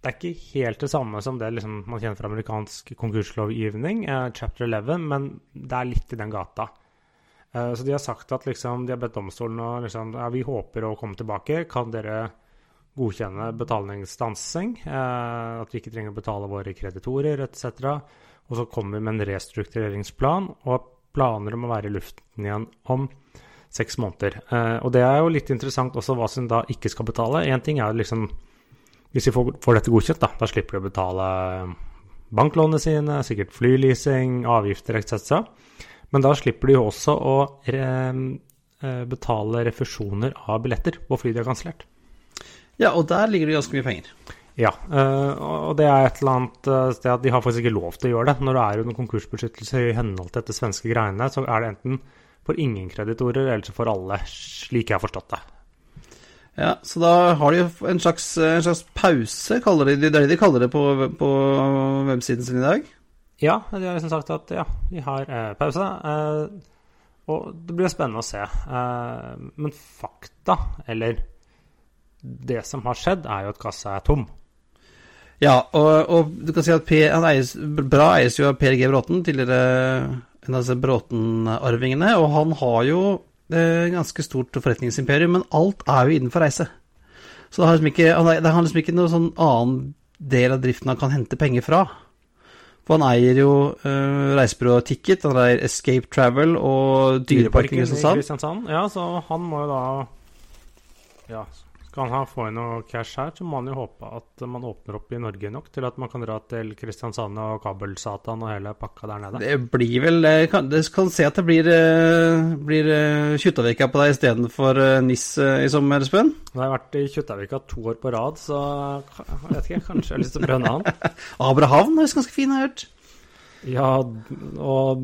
Det er ikke helt det samme som det liksom, man kjenner fra amerikansk konkurslovgivning, eh, chapter 11, men det er litt i den gata. Eh, så de har sagt at liksom, de har bedt domstolen å liksom, ja, vi håper å komme tilbake. Kan dere godkjenne betalingsstansing? Eh, at vi ikke trenger å betale våre kreditorer etc. Og så kommer vi med en restruktureringsplan og planer om å være i luften igjen om seks måneder. Eh, og det er jo litt interessant også hva som da ikke skal betale. Én ting er liksom Hvis vi får, får dette godkjent, da, da slipper de å betale banklånene sine, sikkert flyleasing, avgifter etc. Men da slipper de jo også å eh, betale refusjoner av billetter på fly de har kansellert. Ja, og der ligger det ganske mye penger. Ja, øh, og det er et eller annet øh, sted at de har faktisk ikke lov til å gjøre det. Når det er under konkursbeskyttelse i henhold til dette svenske greiene, så er det enten for ingen kreditorer eller så for alle, slik jeg har forstått det. Ja, så da har de jo en slags, en slags pause, kaller de, det er det de kaller det på, på websiden sin i dag. Ja, de har liksom sagt at ja, vi har eh, pause. Eh, og det blir spennende å se. Eh, men fakta, eller det som har skjedd, er jo at kassa er tom. Ja, og, og du kan si at P, eies, Bra eies jo av Per G. Bråten, tidligere en av disse Bråten-arvingene. Og han har jo eh, ganske stort forretningsimperium, men alt er jo innenfor reise. Så det har liksom ikke, det har liksom ikke noen sånn annen del av driften han kan hente penger fra. For han eier jo uh, reisebyrået Ticket, han eier Escape Travel og Dyreparken i. Kristiansand. Ja, så han må jo da Ja, skal han få inn noe cash her, så må han jo håpe at man åpner opp i Norge nok til at man kan dra til Kristiansand og Kabelsatan og hele pakka der nede. Det blir vel Det kan, det kan se at det blir, eh, blir eh, Kjuttaviga på deg istedenfor uh, NIS eh, i sommer, Espen. Jeg har vært i Kjuttaviga to år på rad, så jeg vet ikke, kanskje jeg har lyst til å prøve en annen. Abrahavn er ganske fin, har jeg hørt. Ja, og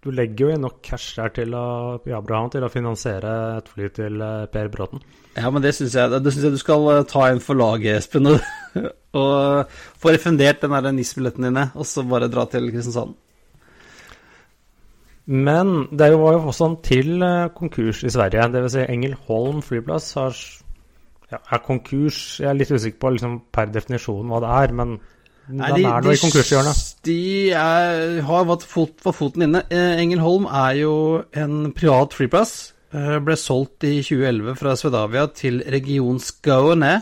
du legger jo inn nok cash der til å, i Abraham til å finansiere et fly til eh, Per Bråten. Ja, men det syns jeg, jeg du skal eh, ta inn for laget, Espen. Og, og få refundert den der NIS-billetten dine, og så bare dra til Kristiansand. Men det var jo også en til eh, konkurs i Sverige. Dvs. Si Engelholm flyplass har ja, er konkurs. Jeg er litt usikker på liksom, per definisjon hva det er, men den er nå i konkurshjørnet. de er, har vært fot, foten inne. Eh, Engelholm er jo en privat flyplass. Eh, ble solgt i 2011 fra Svedavia til Region Skåne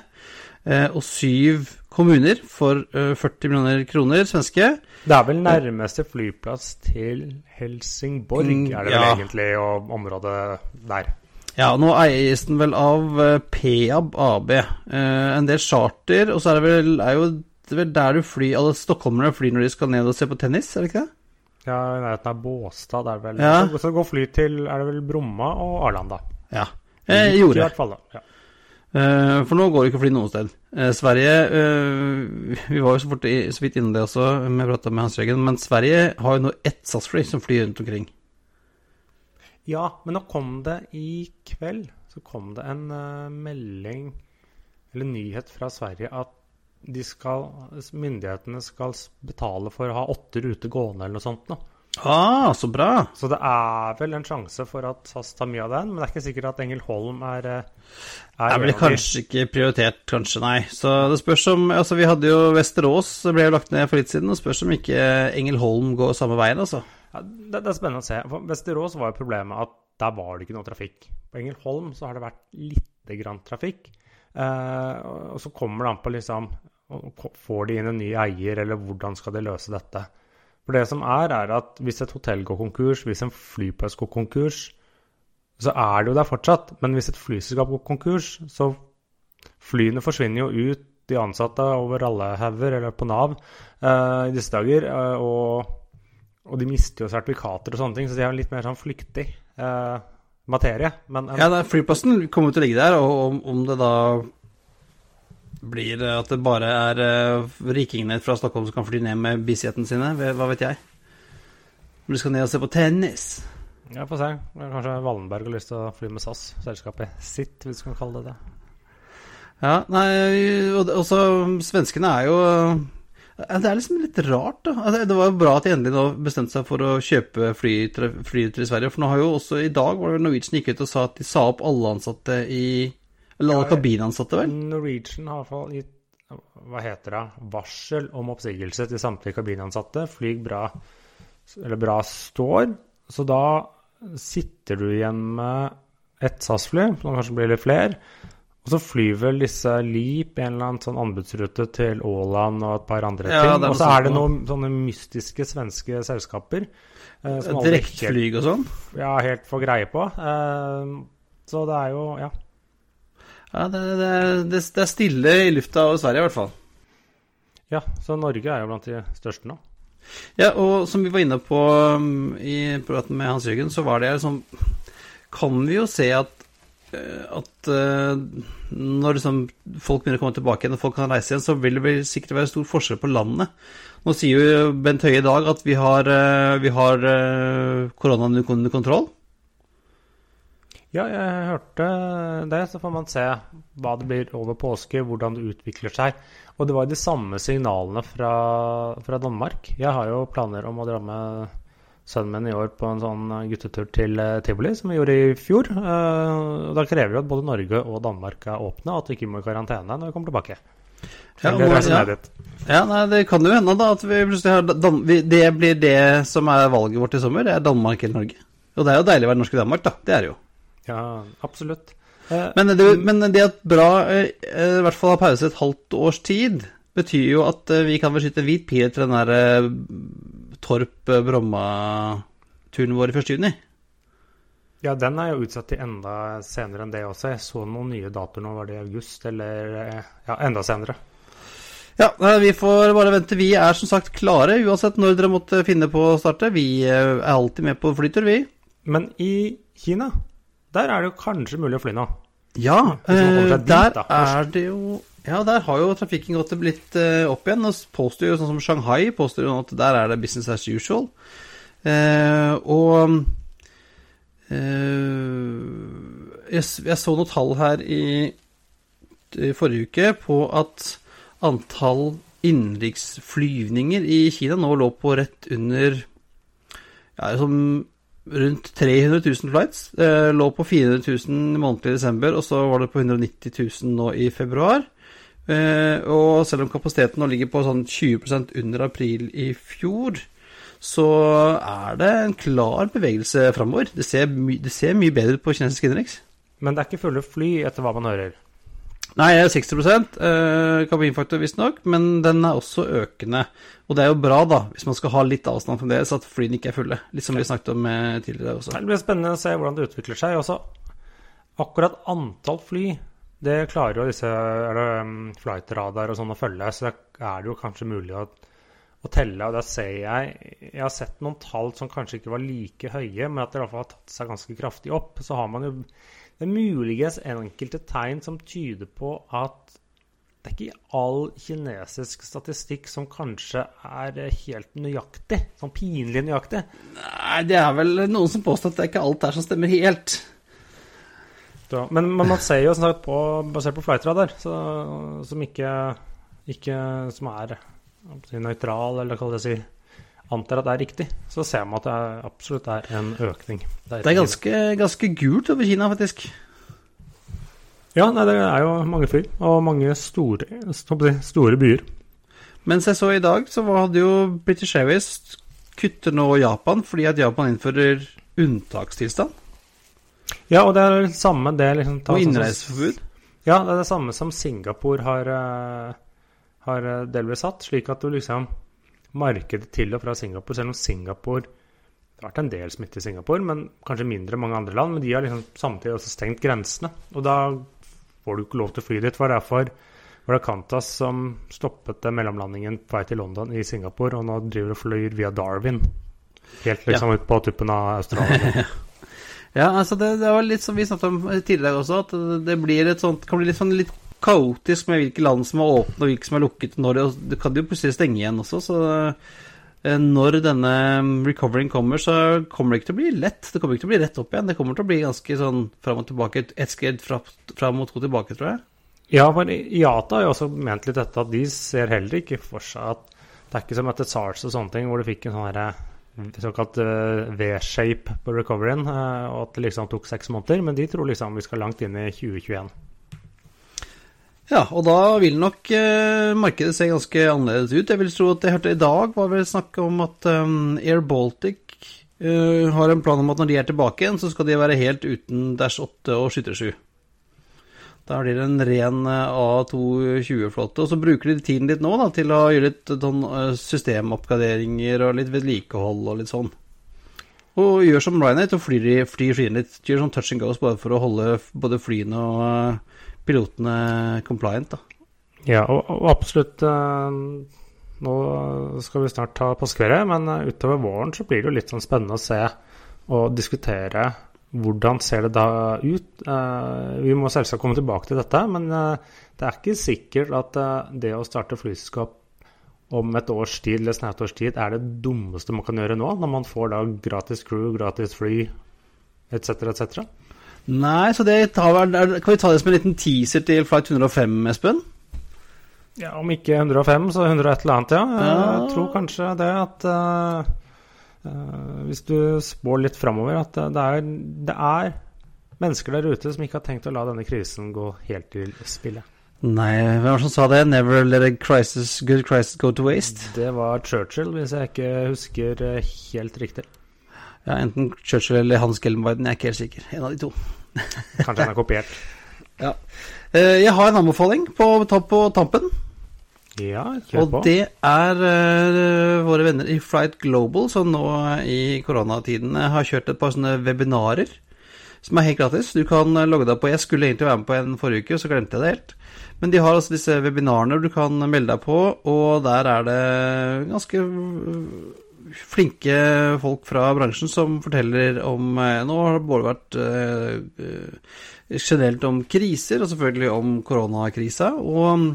eh, og syv kommuner for eh, 40 millioner kroner svenske. Det er vel nærmeste flyplass til Helsingborg, Mm, er det vel ja. egentlig, og området der. Ja, nå eies den vel av Peab AB. Eh, en del charter, og så er det vel, er jo, det vel der du flyr Alle stockholmere flyr når de skal ned og se på tennis, er det ikke det? Ja, i nærheten av Båstad, det er vel Ja. Så, så går fly til er det vel Bromma og Arlanda. Ja. Eh, I hvert fall, da. Ja. Eh, for nå går det ikke fly noe sted. Eh, Sverige eh, Vi var jo så, fort i, så vidt innom det også, med prata med Hans Jørgen, men Sverige har jo nå ett SAS-fly som flyr rundt omkring. Ja, men nå kom det i kveld så kom det en melding eller nyhet fra Sverige at de skal, myndighetene skal betale for å ha åtte ruter gående eller noe sånt. nå. Ah, så bra! Så det er vel en sjanse for at SAS tar mye av den, men det er ikke sikkert at Engelholm er, eh, er Er Det blir kanskje ikke prioritert, kanskje, nei. Så det spørs om Altså, vi hadde jo Vesterås, det ble jo lagt ned for litt siden, og spørs om ikke Engelholm går samme veien, altså. Ja, det, det er spennende å se. For Vesterås var jo problemet at der var det ikke noe trafikk. På Engelholm så har det vært lite grann trafikk. Eh, og så kommer det an på liksom Får de inn en ny eier, eller hvordan skal de løse dette? For det som er, er at hvis et hotell går konkurs, hvis en flyplass går konkurs, så er det jo der fortsatt. Men hvis et flyselskap går konkurs, så Flyene forsvinner jo ut, de ansatte over alle hauger, eller på Nav, eh, i disse dager. eh, og og de mister jo sertifikater og sånne ting, så de er litt mer sånn flyktig eh, materie. Men en, Ja, det er flyplassen kommer til å ligge der, og om, om det da blir eh, at det bare er uh, rikingene fra Stockholm som kan fly ned med bisetene sine, hva vet jeg? Om de skal ned og se på tennis. ja, få se. Kanskje Wallenberg har lyst til å fly med SAS, selskapet sitt, hvis du kan kalle det det. Ja, nei, og og så Svenskene er jo Det er liksom litt rart, da. Altså, Det var jo bra at de endelig nå bestemte seg for å kjøpe fly, fly til Sverige. For nå har jo også i dag var det Norwegian gikk ut og sa at de sa opp alle ansatte i Eller alle Ja, kabinansatte, vel? Norwegian har i hvert fall gitt hva heter det, varsel om oppsigelse til samtlige kabinansatte. Flyg bra, eller bra står. Så da sitter du igjen med ett SAS-fly, som kanskje blir litt flere. Og så flyr vel disse Leap en eller annen sånn anbudsrute til Åland og et par andre Ja, ting. Og så er det noen sånne mystiske svenske selskaper. eh, helt- Direktflyg og sånn. Ja, helt får greie på. Eh, så det er jo Ja. Ja, det, det, det, det er stille i lufta over Sverige, i hvert fall. ja. Så Norge er jo blant de største nå. Ja, og som vi var inne på um, i praten med Hans Jørgen, så var det liksom Kan vi jo se at eh, at eh, når liksom folk begynner å komme tilbake igjen og folk kan reise igjen, så vil det sikkert være stor forskjell på landet. Nå sier jo Bent Høie i dag at vi har, eh, vi har eh, koronaen under kontroll. Ja, jeg hørte det. Så får man se hva det blir over påske, hvordan det utvikler seg. Og det var de samme signalene fra, fra Danmark. Jeg har jo planer om å dra med sønnen min i år på en sånn guttetur til eh, tivoli, som vi gjorde i fjor. Eh, og Da krever vi at både Norge og Danmark er åpne, og at vi ikke må i karantene når vi kommer tilbake. Ja, og- ja. Nei, Det kan jo hende da at vi plutselig har Det blir det som er valget vårt i sommer. Det er Danmark eller Norge. Og det er jo deilig å være norsk i Danmark, da. Det er det jo. Ja, absolutt. Eh, Men det, men det at bra eh, i hvert fall har pause et halvt års tid, betyr jo at eh, vi kan beskytte hvit pil til den der eh, Torp eh, Bromma-turen vår i 1. juni. Ja, den er jo utsatt til enda senere enn det også. Jeg så noen nye datoer nå, var det i august, eller ja, enda senere. Ja, vi får bare vente. Vi er som sagt klare, uansett når dere måtte finne på å starte. Vi eh, er alltid med på flytur, vi. Men i Kina, der er det jo kanskje mulig å fly nå. Ja, eh, dit, der da, er det jo Ja, der har jo trafikken gått litt eh, opp igjen. Og påstår jo sånn som Shanghai påstår jo at der er det business as usual. Eh, og eh, jeg, jeg så noen tall her i, i forrige uke på at antall innenriksflyvninger i Kina nå lå på rett under ja, som rundt 300 000 flights. Eh, lå på 400 000 månedlig i desember, og så var det på 190 000 nå i februar. Eh, og selv om kapasiteten nå ligger på sånn 20% under april i fjor, så er det en klar bevegelse framover. Det, ser det ser mye bedre ut på kinesisk innenriks. Men det er ikke fulle fly, etter hva man hører. Nei, 60% eh, kabinfaktor visstnok, men den er også økende. Og det er jo bra, da, hvis man skal ha litt avstand fremdeles, at flyene ikke er fulle. Litt som vi snakket om eh, tidligere også. Det blir spennende å se hvordan det utvikler seg. Også akkurat antall fly, det klarer jo disse er um, flightradar og sånn å følge, så da er det jo kanskje mulig å, å telle. Og da ser jeg Jeg har sett noen tall som kanskje ikke var like høye, men at det i hvert fall har tatt seg ganske kraftig opp. Så har man jo det er muligens enkelte tegn som tyder på at det er ikke all kinesisk statistikk som kanskje er helt nøyaktig. Sånn pinlig nøyaktig. Nei, det er vel noen som påstår at det er ikke alt der som stemmer helt. Så, men, men man ser jo som sagt på, basert på flightradar, så, som ikke, ikke Som er nøytral, eller hva skal jeg si Antar at det er riktig, så ser man at det er, absolutt er en økning. Det er ganske, ganske gult over Kina, faktisk. Ja, nei, det er jo mange fly, og mange store, store byer. Mens jeg så i dag, så hadde jo British Airways kutter nå Japan fordi at Japan innfører unntakstilstand Ja, og det er det samme det liksom, og sånn innreiseforbud. Ja, det er det samme som Singapore har, eh, har eh, delvis hatt, slik at du liksom Markedet til og fra Singapore, selv om Singapore Det har vært en del smitte i Singapore, men kanskje mindre enn mange andre land. Men de har liksom samtidig også stengt grensene. Og da får du ikke lov til å fly dit. For var det Qantas som stoppet mellomlandingen på vei til London i Singapore, og nå driver og flyr via Darwin. Helt liksom ut på tuppen av Australia. Ja, altså det, det var litt som vi snakket om tidligere også, at det- blir et sånt, kan bli litt sånn litt kaotisk med hvilke land som er åpne og hvilke som er lukket. Når det, det kan jo plutselig stenge igjen også, så eh, når denne recovering kommer, så kommer det ikke til å bli lett. Det kommer ikke til å bli rett opp igjen. Det kommer til å bli ganske sånn fram og tilbake, et- ett skritt fram og to tilbake, tror jeg. Ja, men IATA har jo også ment litt dette at de ser heller ikke for seg at Det er ikke som etter SARS og sånne ting, hvor du fikk en sånn herre såkalt uh, V-shape på recoveryen, uh, og at det liksom tok seks måneder. Men de tror liksom vi skal langt inn i 2021. Ja, og da vil nok uh, markedet se ganske annerledes ut. Jeg vil tro at jeg hørte i dag var vel snakk om at Air Baltic har en plan om at når de er tilbake igjen, så skal de være helt uten Dash 8 og Skytter 7. Da blir det en ren A220-flåte. Og så bruker de tiden litt nå da, til å gjøre litt sånn systemoppgraderinger og litt vedlikehold og litt sånn. Og gjør som Ryanair, og flyr, flyr flyene litt. Gjør sånn touch and goes bare for å holde både flyene og pilotene compliant, da. Ja, og, og absolutt Nå skal vi snart ta påskeferie, men utover våren så blir det jo litt sånn spennende å se og diskutere hvordan ser det da ut? Uh, vi må selvsagt komme tilbake til dette, men uh, det er ikke sikkert at uh, det å starte flyselskap om et års tid eller snaut års tid er det dummeste man kan gjøre nå, når man får da gratis crew, gratis fly etc., etc. Nei, så det tar, kan vi ta det som en liten teaser til flight 105, Espen? Ja, om ikke 105, så 100 et eller annet, ja. Jeg tror kanskje det at hvis du spår litt framover, at det er, det er, mennesker der ute som ikke har tenkt å la denne krisen gå helt til spille. Nei, hvem var det som sa det? 'Never let a crisis, good crisis go to waste'? Det var Churchill, hvis jeg ikke husker eh, helt riktig. Ja, enten Churchill eller Hans Gellenweiden, jeg er ikke helt sikker. En av de to. Kanskje han er kopiert. ja. Uh, jeg har en anbefaling på, på tampen. Ja, kjør på. Og det er uh, våre venner i Flight Global som nå i koronatiden har kjørt et par sånne webinarer som er helt gratis. Du kan logge deg på. Jeg skulle egentlig være med på en forrige uke, så glemte jeg det helt. Men de har altså disse webinarene du kan melde deg på, og der er det ganske flinke folk fra bransjen som forteller om eh, Nå har det både vært eh, generelt om kriser, og selvfølgelig om koronakrisa. Og um,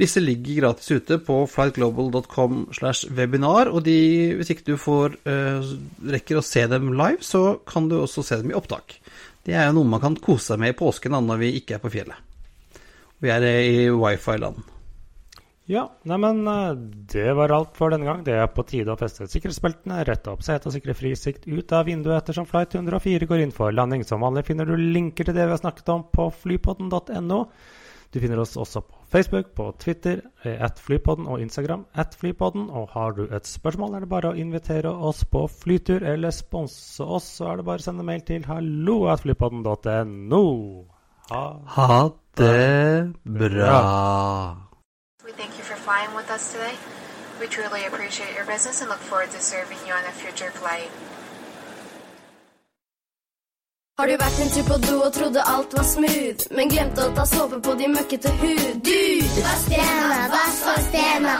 disse ligger gratis ute på flightglobal.com slash webinar. Og de, hvis ikke du får eh, rekker å se dem live, så kan du også se dem i opptak. Det er jo noe man kan kose seg med i påsken da, når vi ikke er på fjellet. Vi er i wifi-land. Ja, neimen det var alt for denne gang. Det er på tide å feste sikkerhetsbeltene, rette opp setet og sikre frisikt ut av vinduet ettersom flight 104 går inn for landing. Som vanlig finner du linker til det vi har snakket om på flypodden.no. Du finner oss også på Facebook, på Twitter, at flypodden og Instagram at flypodden. Og har du et spørsmål, er det bare å invitere oss på flytur eller sponse oss, så er det bare å sende mail til hallo at flypodden.no. Ha, ha det bra. We thank you for flying with us today. We truly appreciate your business and look forward to serving you on a future flight. Har du vært en tur på do og trodde alt var smooth, men glemte å ta såpe på de møkkete hud? Du! Vask hendene, vask, vask hendene.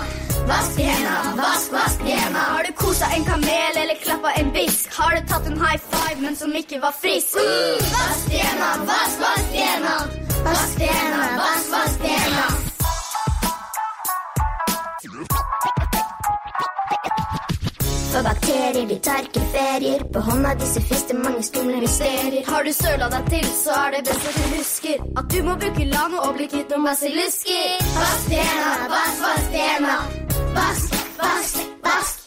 Vask hendene, vask, vask hendene. Har du kosa en kamel eller klappa en bisk? Har du tatt en high five, men som ikke var frisk? Mm, vask hendene, vask, vask hendene. Vask hendene, vask, vask hendene. For bakterier de tar ikke ferier. På hånda disse fister mange skumle mysterier. Har du søla deg til, så er det best at du husker at du må bruke lano og bli kvitt noen basillusker. Vask hendene, vask, vask hendene. Vask, vask, vask